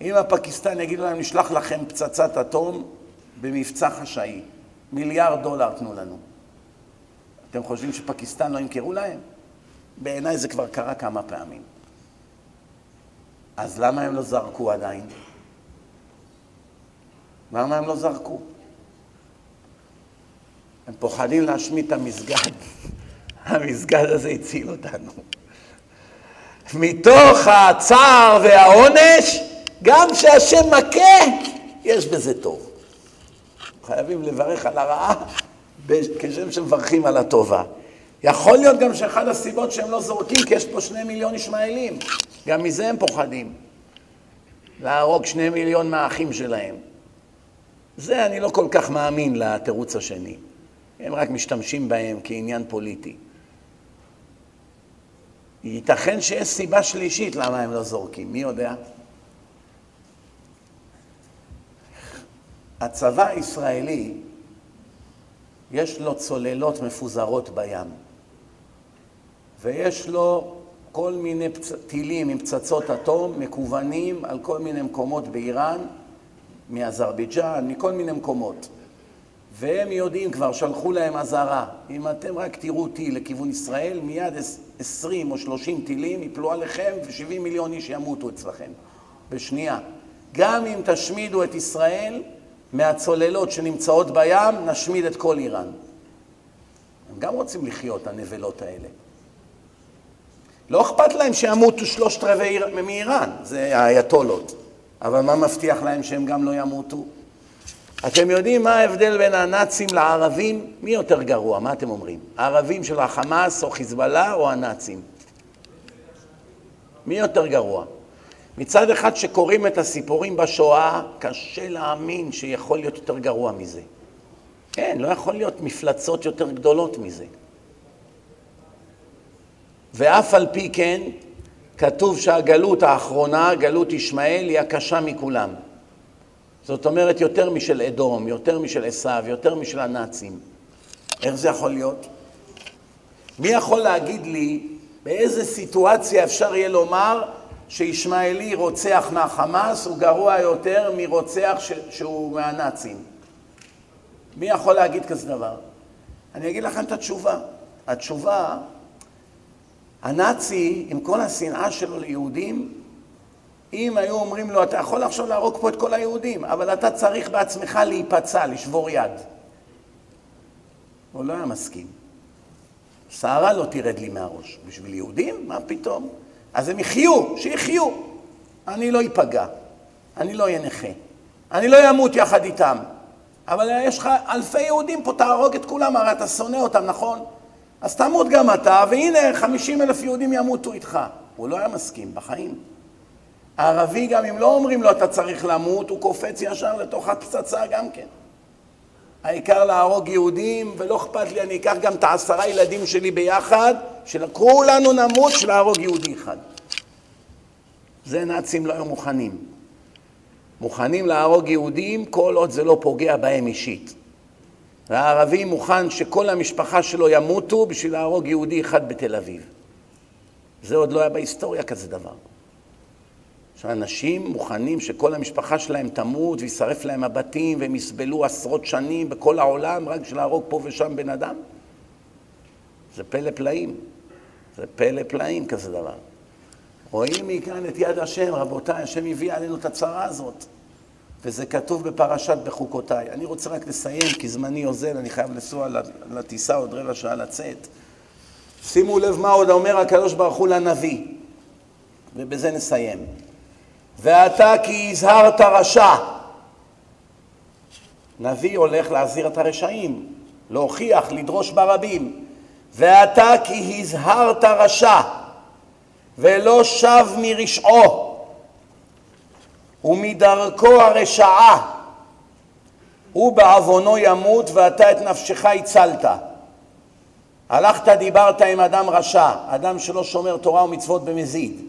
אם הפקיסטן יגידו להם, נשלח לכם פצצת אטום במבצע חשאי, מיליארד דולר תנו לנו. אתם חושבים שפקיסטן לא ימכרו להם? בעיניי זה כבר קרה כמה פעמים. אז למה הם לא זרקו עדיין? למה הם לא זרקו? הם פוחדים להשמיד את המסגד. המסגד הזה הציל אותנו. מתוך הצער והעונש, גם כשהשם מכה, יש בזה טוב. חייבים לברך על הרעה כשם שמברכים על הטובה. יכול להיות גם שאחד הסיבות שהם לא זורקים, כי יש פה שני מיליון ישמעאלים. גם מזה הם פוחדים. להרוג שני מיליון מהאחים שלהם. זה אני לא כל כך מאמין לתירוץ השני. הם רק משתמשים בהם כעניין פוליטי. ייתכן שיש סיבה שלישית למה הם לא זורקים, מי יודע? הצבא הישראלי, יש לו צוללות מפוזרות בים, ויש לו כל מיני פצ... טילים עם פצצות אטום מקוונים על כל מיני מקומות באיראן, מאזרבייג'אן, מכל מיני מקומות. והם יודעים כבר, שלחו להם אזהרה, אם אתם רק תראו טיל לכיוון ישראל, מיד 20 או 30 טילים יפלו עליכם ו-70 מיליון איש ימותו אצלכם, בשנייה. גם אם תשמידו את ישראל, מהצוללות שנמצאות בים, נשמיד את כל איראן. הם גם רוצים לחיות, הנבלות האלה. לא אכפת להם שימותו שלושת רבעי מאיראן, זה האייתולות. אבל מה מבטיח להם שהם גם לא ימותו? אתם יודעים מה ההבדל בין הנאצים לערבים? מי יותר גרוע? מה אתם אומרים? הערבים של החמאס או חיזבאללה או הנאצים? מי יותר גרוע? מצד אחד שקוראים את הסיפורים בשואה, קשה להאמין שיכול להיות יותר גרוע מזה. כן, לא יכול להיות מפלצות יותר גדולות מזה. ואף על פי כן, כתוב שהגלות האחרונה, גלות ישמעאל, היא הקשה מכולם. זאת אומרת, יותר משל אדום, יותר משל עשיו, יותר משל הנאצים. איך זה יכול להיות? מי יכול להגיד לי באיזה סיטואציה אפשר יהיה לומר שישמעאלי רוצח מהחמאס הוא גרוע יותר מרוצח ש... שהוא מהנאצים? מי יכול להגיד כזה דבר? אני אגיד לכם את התשובה. התשובה, הנאצי, עם כל השנאה שלו ליהודים, אם היו אומרים לו, אתה יכול עכשיו להרוג פה את כל היהודים, אבל אתה צריך בעצמך להיפצע, לשבור יד. הוא לא היה מסכים. שערה לא תרד לי מהראש. בשביל יהודים? מה פתאום? אז הם יחיו, שיחיו. אני לא איפגע, אני לא אהיה נכה, אני לא אמות יחד איתם. אבל יש לך אלפי יהודים פה, תהרוג את כולם, הרי אתה שונא אותם, נכון? אז תמות גם אתה, והנה 50 אלף יהודים ימותו איתך. הוא לא היה מסכים בחיים. הערבי, גם אם לא אומרים לו אתה צריך למות, הוא קופץ ישר לתוך הפצצה גם כן. העיקר להרוג יהודים, ולא אכפת לי, אני אקח גם את העשרה ילדים שלי ביחד, שכולנו נמות של להרוג יהודי אחד. זה נאצים לא היו מוכנים. מוכנים להרוג יהודים כל עוד זה לא פוגע בהם אישית. והערבי מוכן שכל המשפחה שלו ימותו בשביל להרוג יהודי אחד בתל אביב. זה עוד לא היה בהיסטוריה כזה דבר. שאנשים מוכנים שכל המשפחה שלהם תמות וישרף להם הבתים והם יסבלו עשרות שנים בכל העולם רק בשביל להרוג פה ושם בן אדם? זה פלא פלאים. זה פלא פלאים כזה דבר. רואים מכאן את יד השם, רבותיי, השם הביא עלינו את הצרה הזאת. וזה כתוב בפרשת בחוקותיי. אני רוצה רק לסיים, כי זמני אוזל, אני חייב לנסוע לטיסה עוד רבע שעה לצאת. שימו לב מה עוד אומר הקדוש ברוך הוא לנביא, ובזה נסיים. ואתה כי הזהרת רשע. נביא הולך להזהיר את הרשעים, להוכיח, לדרוש ברבים. ואתה כי הזהרת רשע, ולא שב מרשעו, ומדרכו הרשעה, הוא בעוונו ימות ואתה את נפשך הצלת. הלכת דיברת עם אדם רשע, אדם שלא שומר תורה ומצוות במזיד.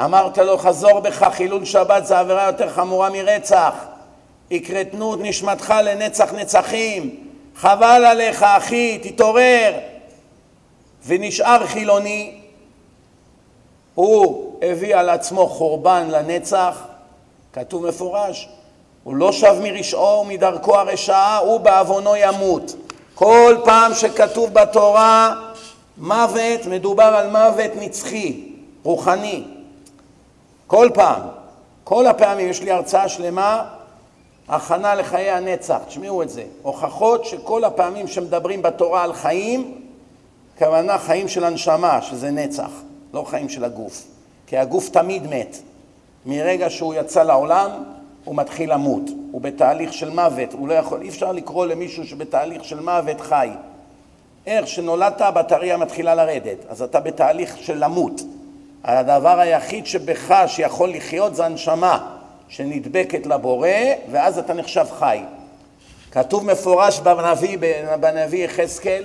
אמרת לו חזור בך, חילול שבת זה עבירה יותר חמורה מרצח. יקרתנו את נשמתך לנצח נצחים. חבל עליך אחי, תתעורר. ונשאר חילוני, הוא הביא על עצמו חורבן לנצח, כתוב מפורש, הוא לא שב מרשעו ומדרכו הרשעה, הוא בעוונו ימות. כל פעם שכתוב בתורה מוות, מדובר על מוות נצחי, רוחני. כל פעם, כל הפעמים, יש לי הרצאה שלמה, הכנה לחיי הנצח, תשמעו את זה. הוכחות שכל הפעמים שמדברים בתורה על חיים, כוונה חיים של הנשמה, שזה נצח, לא חיים של הגוף. כי הגוף תמיד מת. מרגע שהוא יצא לעולם, הוא מתחיל למות. הוא בתהליך של מוות. הוא לא יכול, אי אפשר לקרוא למישהו שבתהליך של מוות חי. איך שנולדת, הבטריה מתחילה לרדת, אז אתה בתהליך של למות. הדבר היחיד שבך שיכול לחיות זה הנשמה שנדבקת לבורא, ואז אתה נחשב חי. כתוב מפורש בנביא, בנביא יחזקאל,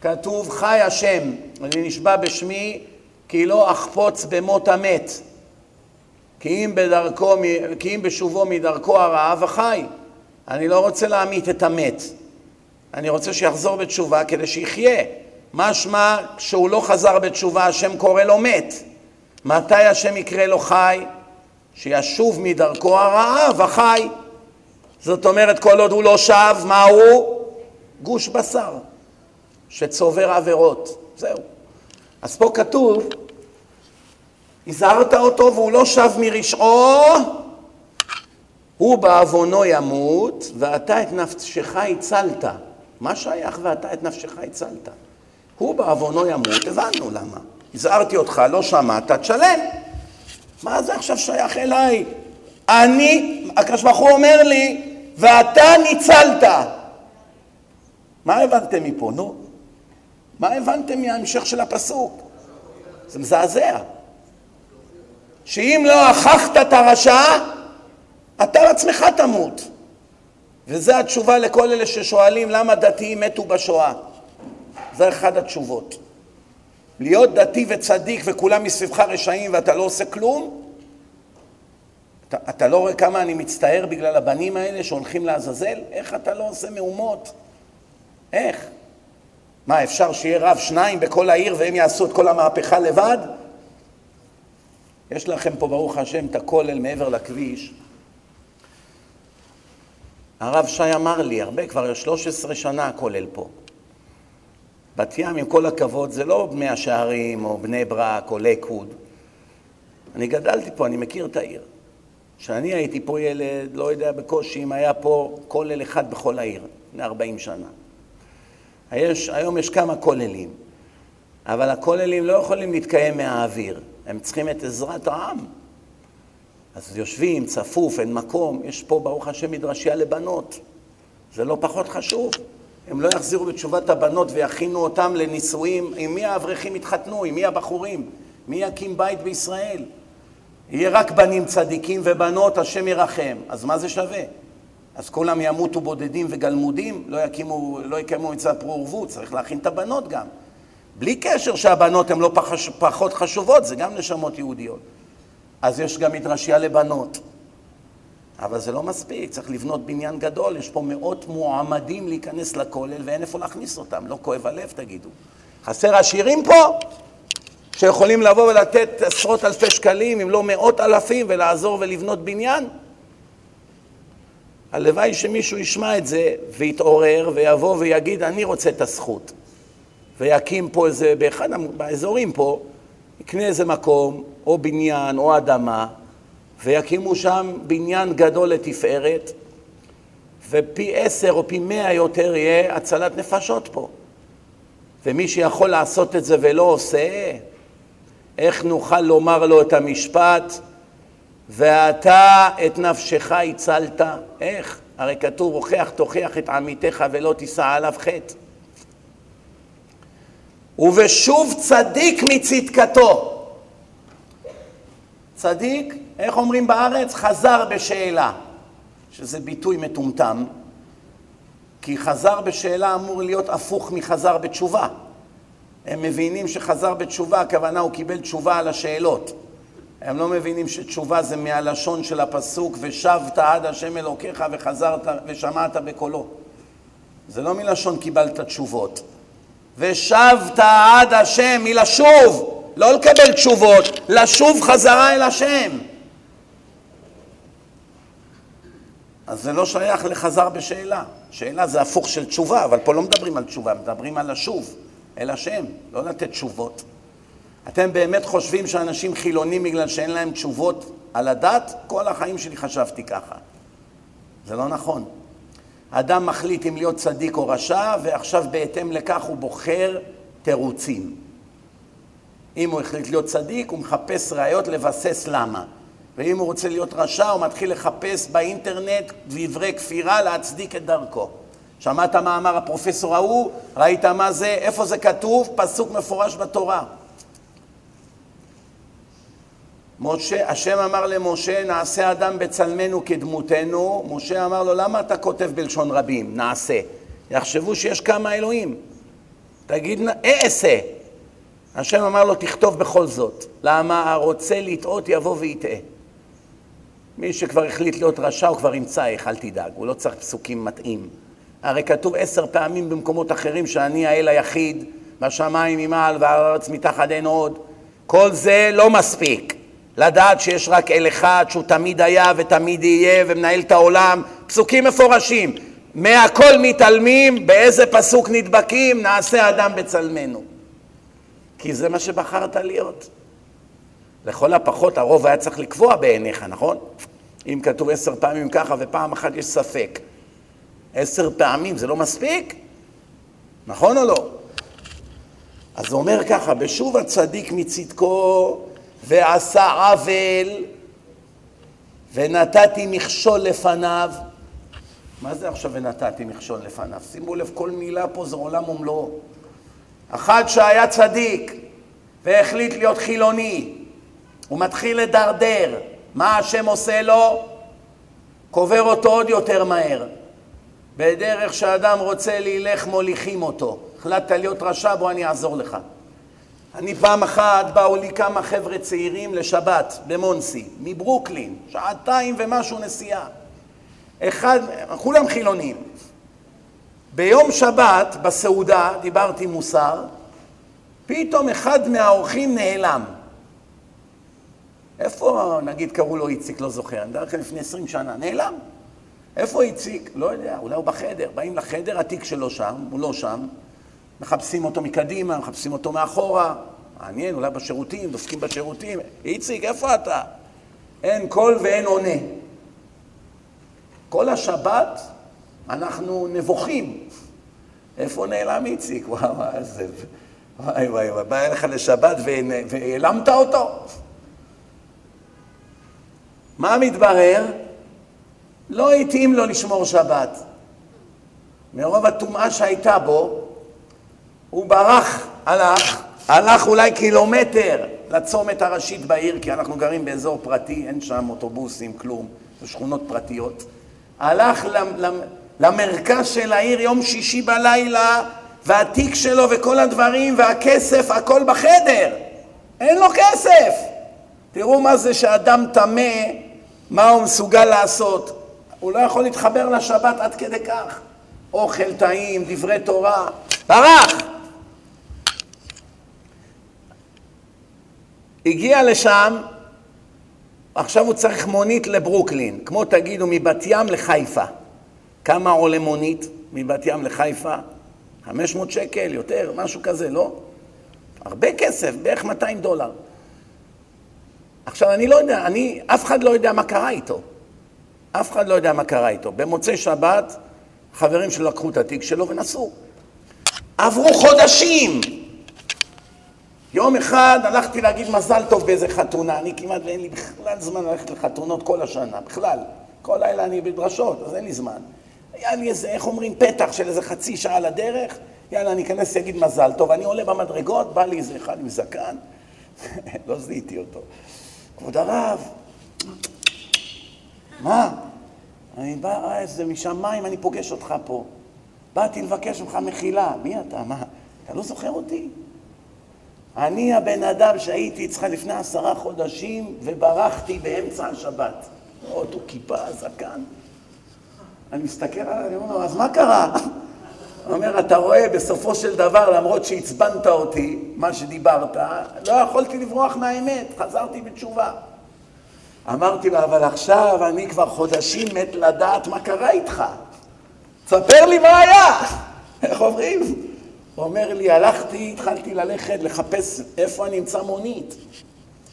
כתוב חי השם, אני נשבע בשמי כי לא אחפוץ במות המת, כי אם, בדרכו, כי אם בשובו מדרכו הרעה וחי. אני לא רוצה להמית את המת, אני רוצה שיחזור בתשובה כדי שיחיה. משמע, כשהוא לא חזר בתשובה, השם קורא לו מת. מתי השם יקרא לו חי? שישוב מדרכו הרעה וחי. זאת אומרת, כל עוד הוא לא שב, מה הוא? גוש בשר. שצובר עבירות. זהו. אז פה כתוב, הזהרת אותו והוא לא שב מרשעו, הוא בעוונו ימות, ואתה את נפשך הצלת. מה שייך ואתה את נפשך הצלת? הוא בעוונו ימות, הבנו למה. הזהרתי אותך, לא שמעת, תשלם. מה זה עכשיו שייך אליי? אני, הקדוש ברוך הוא אומר לי, ואתה ניצלת. מה הבנתם מפה? נו. מה הבנתם מההמשך של הפסוק? זה מזעזע. שאם לא הכחת את הרשע, אתה עצמך תמות. וזו התשובה לכל אלה ששואלים למה דתיים מתו בשואה. זה אחד התשובות. להיות דתי וצדיק וכולם מסביבך רשעים ואתה לא עושה כלום? אתה, אתה לא רואה כמה אני מצטער בגלל הבנים האלה שהולכים לעזאזל? איך אתה לא עושה מהומות? איך? מה, אפשר שיהיה רב שניים בכל העיר והם יעשו את כל המהפכה לבד? יש לכם פה, ברוך השם, את הכולל מעבר לכביש. הרב שי אמר לי, הרבה, כבר 13 שנה הכולל פה. בת ים, עם כל הכבוד, זה לא בני השערים או בני ברק או לקווד. אני גדלתי פה, אני מכיר את העיר. כשאני הייתי פה ילד, לא יודע בקושי אם היה פה כולל אחד בכל העיר, לפני 40 שנה. יש, היום יש כמה כוללים, אבל הכוללים לא יכולים להתקיים מהאוויר, הם צריכים את עזרת העם. אז יושבים, צפוף, אין מקום, יש פה ברוך השם מדרשייה לבנות, זה לא פחות חשוב. הם לא יחזירו בתשובת הבנות ויכינו אותם לנישואים, עם מי האברכים יתחתנו, עם מי הבחורים, מי יקים בית בישראל. יהיה רק בנים צדיקים ובנות, השם ירחם. אז מה זה שווה? אז כולם ימותו בודדים וגלמודים, לא, יקימו, לא יקיימו מצוות פרו ורבו, צריך להכין את הבנות גם. בלי קשר שהבנות הן לא פחש, פחות חשובות, זה גם נשמות יהודיות. אז יש גם מדרשייה לבנות. אבל זה לא מספיק, צריך לבנות בניין גדול, יש פה מאות מועמדים להיכנס לכולל ואין איפה להכניס אותם, לא כואב הלב תגידו. חסר עשירים פה שיכולים לבוא ולתת עשרות אלפי שקלים, אם לא מאות אלפים, ולעזור ולבנות בניין? הלוואי שמישהו ישמע את זה ויתעורר ויבוא ויגיד, אני רוצה את הזכות. ויקים פה איזה, באחד האזורים פה, יקנה איזה מקום, או בניין, או אדמה, ויקימו שם בניין גדול לתפארת, ופי עשר או פי מאה יותר יהיה הצלת נפשות פה. ומי שיכול לעשות את זה ולא עושה, איך נוכל לומר לו את המשפט ואתה את נפשך הצלת? איך? הרי כתוב, הוכח תוכיח את עמיתך ולא תישא עליו חטא. ובשוב צדיק מצדקתו. צדיק, איך אומרים בארץ? חזר בשאלה, שזה ביטוי מטומטם, כי חזר בשאלה אמור להיות הפוך מחזר בתשובה. הם מבינים שחזר בתשובה, הכוונה הוא קיבל תשובה על השאלות. הם לא מבינים שתשובה זה מהלשון של הפסוק, ושבת עד השם אלוקיך וחזרת ושמעת בקולו. זה לא מלשון קיבלת תשובות. ושבת עד השם, מלשוב, לא לקבל תשובות, לשוב חזרה אל השם. אז זה לא שייך לחזר בשאלה. שאלה זה הפוך של תשובה, אבל פה לא מדברים על תשובה, מדברים על לשוב אל השם, לא לתת תשובות. אתם באמת חושבים שאנשים חילונים בגלל שאין להם תשובות על הדת? כל החיים שלי חשבתי ככה. זה לא נכון. אדם מחליט אם להיות צדיק או רשע, ועכשיו בהתאם לכך הוא בוחר תירוצים. אם הוא החליט להיות צדיק, הוא מחפש ראיות לבסס למה. ואם הוא רוצה להיות רשע, הוא מתחיל לחפש באינטרנט דברי כפירה להצדיק את דרכו. שמעת מה אמר הפרופסור ההוא? ראית מה זה? איפה זה כתוב? פסוק מפורש בתורה. משה, השם אמר למשה, נעשה אדם בצלמנו כדמותנו. משה אמר לו, למה אתה כותב בלשון רבים? נעשה. יחשבו שיש כמה אלוהים. תגיד, אעשה. השם אמר לו, תכתוב בכל זאת. למה הרוצה לטעות יבוא ויטעה. מי שכבר החליט להיות רשע, הוא כבר ימצא איך, אל תדאג, הוא לא צריך פסוקים מתאים. הרי כתוב עשר פעמים במקומות אחרים שאני האל היחיד, בשמיים ממעל והארץ מתחת אין עוד. כל זה לא מספיק. לדעת שיש רק אל אחד שהוא תמיד היה ותמיד יהיה ומנהל את העולם, פסוקים מפורשים. מהכל מתעלמים, באיזה פסוק נדבקים? נעשה אדם בצלמנו. כי זה מה שבחרת להיות. לכל הפחות הרוב היה צריך לקבוע בעיניך, נכון? אם כתוב עשר פעמים ככה ופעם אחת יש ספק. עשר פעמים זה לא מספיק? נכון או לא? אז הוא אומר ככה, בשוב הצדיק מצדקו ועשה עוול ונתתי מכשול לפניו. מה זה עכשיו ונתתי מכשול לפניו? שימו לב, כל מילה פה זה עולם ומלואו. אחד שהיה צדיק והחליט להיות חילוני, הוא מתחיל לדרדר, מה השם עושה לו? קובר אותו עוד יותר מהר. בדרך שאדם רוצה להילך מוליכים אותו. החלטת להיות רשע, בוא אני אעזור לך. אני פעם אחת, באו לי כמה חבר'ה צעירים לשבת במונסי, מברוקלין, שעתיים ומשהו נסיעה. אחד, כולם חילונים. ביום שבת, בסעודה, דיברתי מוסר, פתאום אחד מהאורחים נעלם. איפה, נגיד, קראו לו איציק, לא זוכר, אני מדבר לכם לפני עשרים שנה, נעלם. איפה איציק? לא יודע, אולי הוא בחדר. באים לחדר, התיק שלו שם, הוא לא שם. מחפשים אותו מקדימה, מחפשים אותו מאחורה. מעניין, אולי בשירותים, דופקים בשירותים. איציק, איפה אתה? אין קול ואין עונה. כל השבת אנחנו נבוכים. איפה נעלם איציק? וואו, איזה... וואי וואי וואי, בא אליך לשבת והעלמת אותו? מה מתברר? לא התאים לו לשמור שבת. מרוב הטומאה שהייתה בו, הוא ברח, הלך, הלך אולי קילומטר לצומת הראשית בעיר, כי אנחנו גרים באזור פרטי, אין שם אוטובוסים, כלום, זה שכונות פרטיות. הלך למרכז של העיר יום שישי בלילה, והתיק שלו וכל הדברים והכסף, הכל בחדר. אין לו כסף. תראו מה זה שאדם טמא, מה הוא מסוגל לעשות. הוא לא יכול להתחבר לשבת עד כדי כך. אוכל טעים, דברי תורה, ברח. הגיע לשם, עכשיו הוא צריך מונית לברוקלין, כמו תגידו מבת ים לחיפה. כמה עולה מונית מבת ים לחיפה? 500 שקל, יותר, משהו כזה, לא? הרבה כסף, בערך 200 דולר. עכשיו, אני לא יודע, אני, אף אחד לא יודע מה קרה איתו. אף אחד לא יודע מה קרה איתו. במוצאי שבת, חברים שלו לקחו את התיק שלו ונסעו. עברו חודשים! יום אחד הלכתי להגיד מזל טוב באיזה חתונה, אני כמעט ואין לי בכלל זמן ללכת לחתונות כל השנה, בכלל. כל לילה אני בדרשות, אז אין לי זמן. היה לי איזה, איך אומרים, פתח של איזה חצי שעה לדרך, יאללה, אני אכנס ואגיד מזל טוב. אני עולה במדרגות, בא לי איזה אחד עם זקן, לא זיהיתי אותו. כבוד הרב, מה? אני בא, אה, איזה משמיים, אני פוגש אותך פה. באתי לבקש ממך מחילה. מי אתה? מה? אתה לא זוכר אותי? אני הבן אדם שהייתי אצלך לפני עשרה חודשים וברחתי באמצע השבת. אותו כיפה, זקן. אני מסתכל עליו, אני אומר לו, אז מה קרה? אומר, אתה רואה, בסופו של דבר, למרות שעצבנת אותי, מה שדיברת, לא יכולתי לברוח מהאמת, חזרתי בתשובה. אמרתי לו, אבל עכשיו אני כבר חודשים מת לדעת מה קרה איתך. תספר לי מה היה. איך אומרים? הוא אומר לי, הלכתי, התחלתי ללכת לחפש איפה אני אמצא מונית.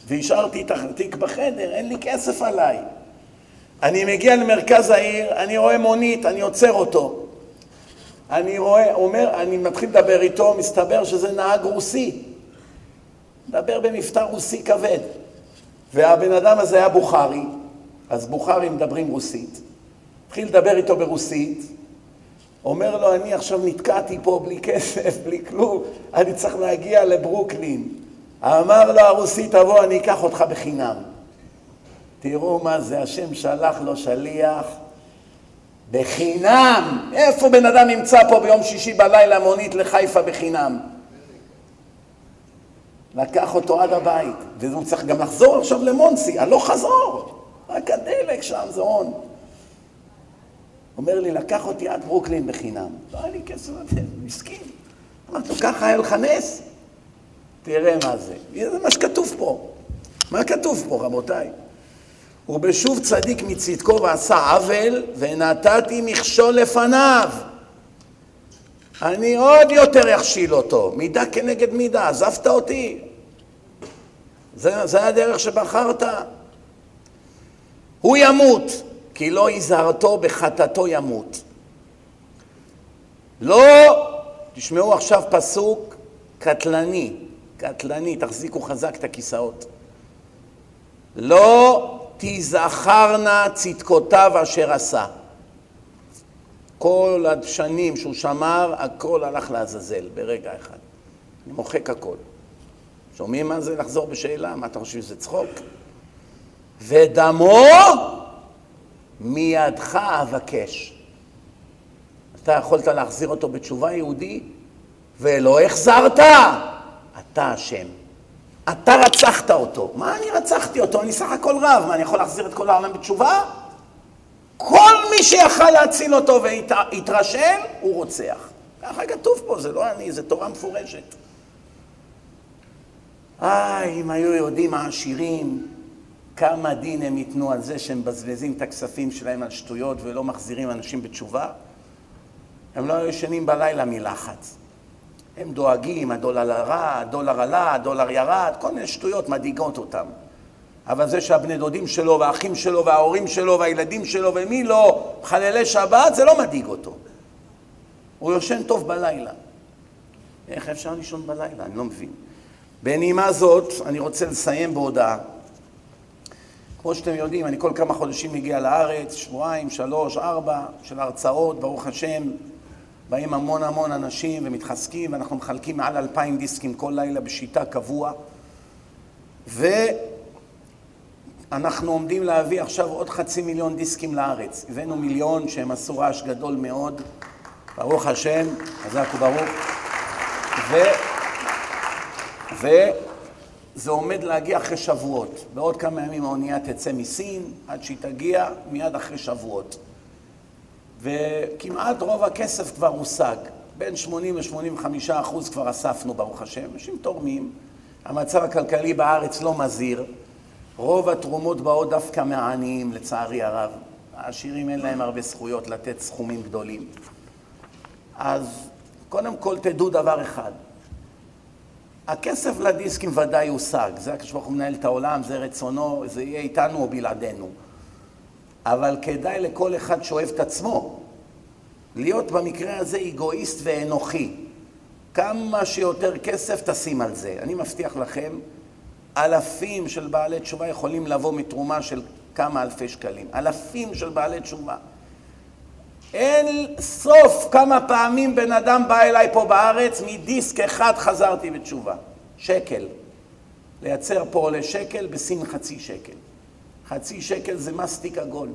והשארתי את התיק בחדר, אין לי כסף עליי. אני מגיע למרכז העיר, אני רואה מונית, אני עוצר אותו. אני רואה, אומר, אני מתחיל לדבר איתו, מסתבר שזה נהג רוסי. מדבר במבטא רוסי כבד. והבן אדם הזה היה בוכרי, אז בוכרים מדברים רוסית. התחיל לדבר איתו ברוסית, אומר לו, אני עכשיו נתקעתי פה בלי כסף, בלי כלום, אני צריך להגיע לברוקלין. אמר לו הרוסי, תבוא, אני אקח אותך בחינם. תראו מה זה, השם שלח לו שליח בחינם. איפה בן אדם נמצא פה ביום שישי בלילה מונית לחיפה בחינם? לקח אותו עד הבית, והוא צריך גם לחזור עכשיו למונסי, הלוך חזור, רק הדלק שם זה הון. אומר לי, לקח אותי עד ברוקלין בחינם. לא היה לי כסף לתת, מסכים. אמרתי לו, ככה היה לך נס? תראה מה זה. זה מה שכתוב פה. מה כתוב פה, רבותיי? ובשוב צדיק מצדקו ועשה עוול, ונתתי מכשול לפניו. אני עוד יותר אכשיל אותו, מידה כנגד מידה, עזבת אותי. זה, זה הדרך שבחרת. הוא ימות, כי לא יזהרתו בחטאתו ימות. לא, תשמעו עכשיו פסוק קטלני, קטלני, תחזיקו חזק את הכיסאות. לא תזכרנה צדקותיו אשר עשה. כל השנים שהוא שמר, הכל הלך לעזאזל ברגע אחד. אני מוחק הכל. שומעים מה זה לחזור בשאלה? מה אתה חושב שזה צחוק? ודמו מידך אבקש. אתה יכולת להחזיר אותו בתשובה יהודי, ולא החזרת, אתה אשם. אתה רצחת אותו. מה אני רצחתי אותו? אני סך הכל רב. מה, אני יכול להחזיר את כל העולם בתשובה? כל מי שיכל להציל אותו והתרשל, הוא רוצח. ככה כתוב פה, זה לא אני, זה תורה מפורשת. איי, אם היו יודעים העשירים כמה דין הם ייתנו על זה שהם מבזבזים את הכספים שלהם על שטויות ולא מחזירים אנשים בתשובה, הם לא היו ישנים בלילה מלחץ. הם דואגים, הדולר עלה, הדולר עלה, הדולר ירד, כל מיני שטויות מדאיגות אותם. אבל זה שהבני דודים שלו והאחים שלו וההורים שלו והילדים שלו ומי לא חללי שבת, זה לא מדאיג אותו. הוא יושן טוב בלילה. איך אפשר לישון בלילה? אני לא מבין. בנימה זאת, אני רוצה לסיים בהודעה. כמו שאתם יודעים, אני כל כמה חודשים מגיע לארץ, שבועיים, שלוש, ארבע, של הרצאות, ברוך השם. באים המון המון אנשים ומתחזקים, ואנחנו מחלקים מעל אלפיים דיסקים כל לילה בשיטה קבוע. ואנחנו עומדים להביא עכשיו עוד חצי מיליון דיסקים לארץ. הבאנו מיליון שהם עשו רעש גדול מאוד, ברוך השם, חזק וברוך. ו... וזה עומד להגיע אחרי שבועות. בעוד כמה ימים האונייה תצא מסין, עד שהיא תגיע, מיד אחרי שבועות. וכמעט רוב הכסף כבר הושג. בין 80 ל-85 אחוז כבר אספנו, ברוך השם. אנשים תורמים. המצב הכלכלי בארץ לא מזהיר. רוב התרומות באות דווקא מהעניים, לצערי הרב. העשירים אין להם הרבה זכויות לתת סכומים גדולים. אז קודם כל תדעו דבר אחד, הכסף לדיסקים ודאי יושג, זה הקדוש ברוך הוא מנהל את העולם, זה רצונו, זה יהיה איתנו או בלעדינו. אבל כדאי לכל אחד שאוהב את עצמו להיות במקרה הזה אגואיסט ואנוכי. כמה שיותר כסף תשים על זה. אני מבטיח לכם, אלפים של בעלי תשובה יכולים לבוא מתרומה של כמה אלפי שקלים. אלפים של בעלי תשובה. אין סוף כמה פעמים בן אדם בא אליי פה בארץ, מדיסק אחד חזרתי בתשובה. שקל. לייצר פה עולה שקל, בסין חצי שקל. חצי שקל זה מסטיק עגול.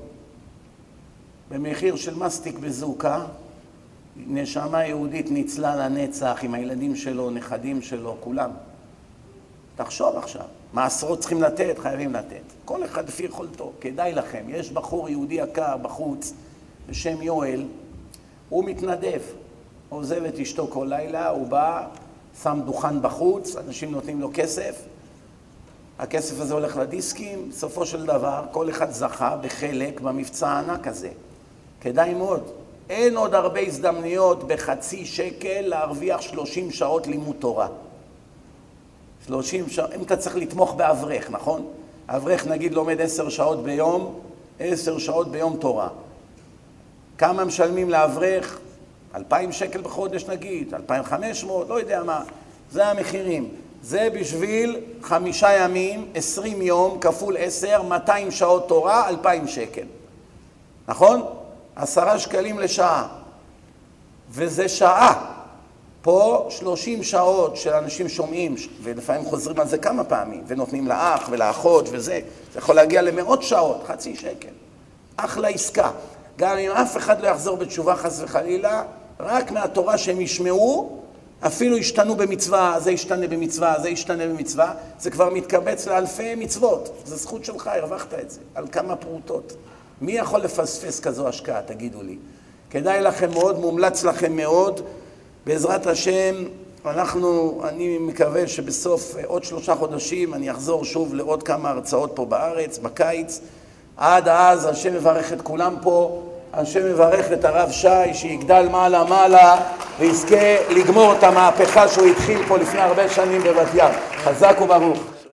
במחיר של מסטיק בזוקה, נשמה יהודית ניצלה לנצח עם הילדים שלו, נכדים שלו, כולם. תחשוב עכשיו, מעשרות צריכים לתת, חייבים לתת. כל אחד לפי יכולתו, כדאי לכם. יש בחור יהודי יקר בחוץ, בשם יואל, הוא מתנדב, עוזב את אשתו כל לילה, הוא בא, שם דוכן בחוץ, אנשים נותנים לו כסף, הכסף הזה הולך לדיסקים, בסופו של דבר כל אחד זכה בחלק במבצע הענק הזה. כדאי מאוד. אין עוד הרבה הזדמנויות בחצי שקל להרוויח 30 שעות לימוד תורה. 30 שעות, אם אתה צריך לתמוך באברך, נכון? אברך נגיד לומד 10 שעות ביום, 10 שעות ביום תורה. כמה משלמים לאברך? 2,000 שקל בחודש נגיד, 2,500, לא יודע מה. זה המחירים. זה בשביל חמישה ימים, 20 יום, כפול 10, 200 שעות תורה, 2,000 שקל. נכון? עשרה שקלים לשעה. וזה שעה. פה 30 שעות שאנשים שומעים, ולפעמים חוזרים על זה כמה פעמים, ונותנים לאח ולאחות וזה, זה יכול להגיע למאות שעות, חצי שקל. אחלה עסקה. גם אם אף אחד לא יחזור בתשובה חס וחלילה, רק מהתורה שהם ישמעו, אפילו ישתנו במצווה, זה ישתנה במצווה, זה ישתנה במצווה, זה כבר מתקבץ לאלפי מצוות. זו זכות שלך, הרווחת את זה, על כמה פרוטות. מי יכול לפספס כזו השקעה, תגידו לי? כדאי לכם מאוד, מומלץ לכם מאוד. בעזרת השם, אנחנו, אני מקווה שבסוף עוד שלושה חודשים אני אחזור שוב לעוד כמה הרצאות פה בארץ, בקיץ. עד אז השם יברך את כולם פה, השם יברך את הרב שי שיגדל מעלה מעלה ויזכה לגמור את המהפכה שהוא התחיל פה לפני הרבה שנים בבת ים. חזק וברוך.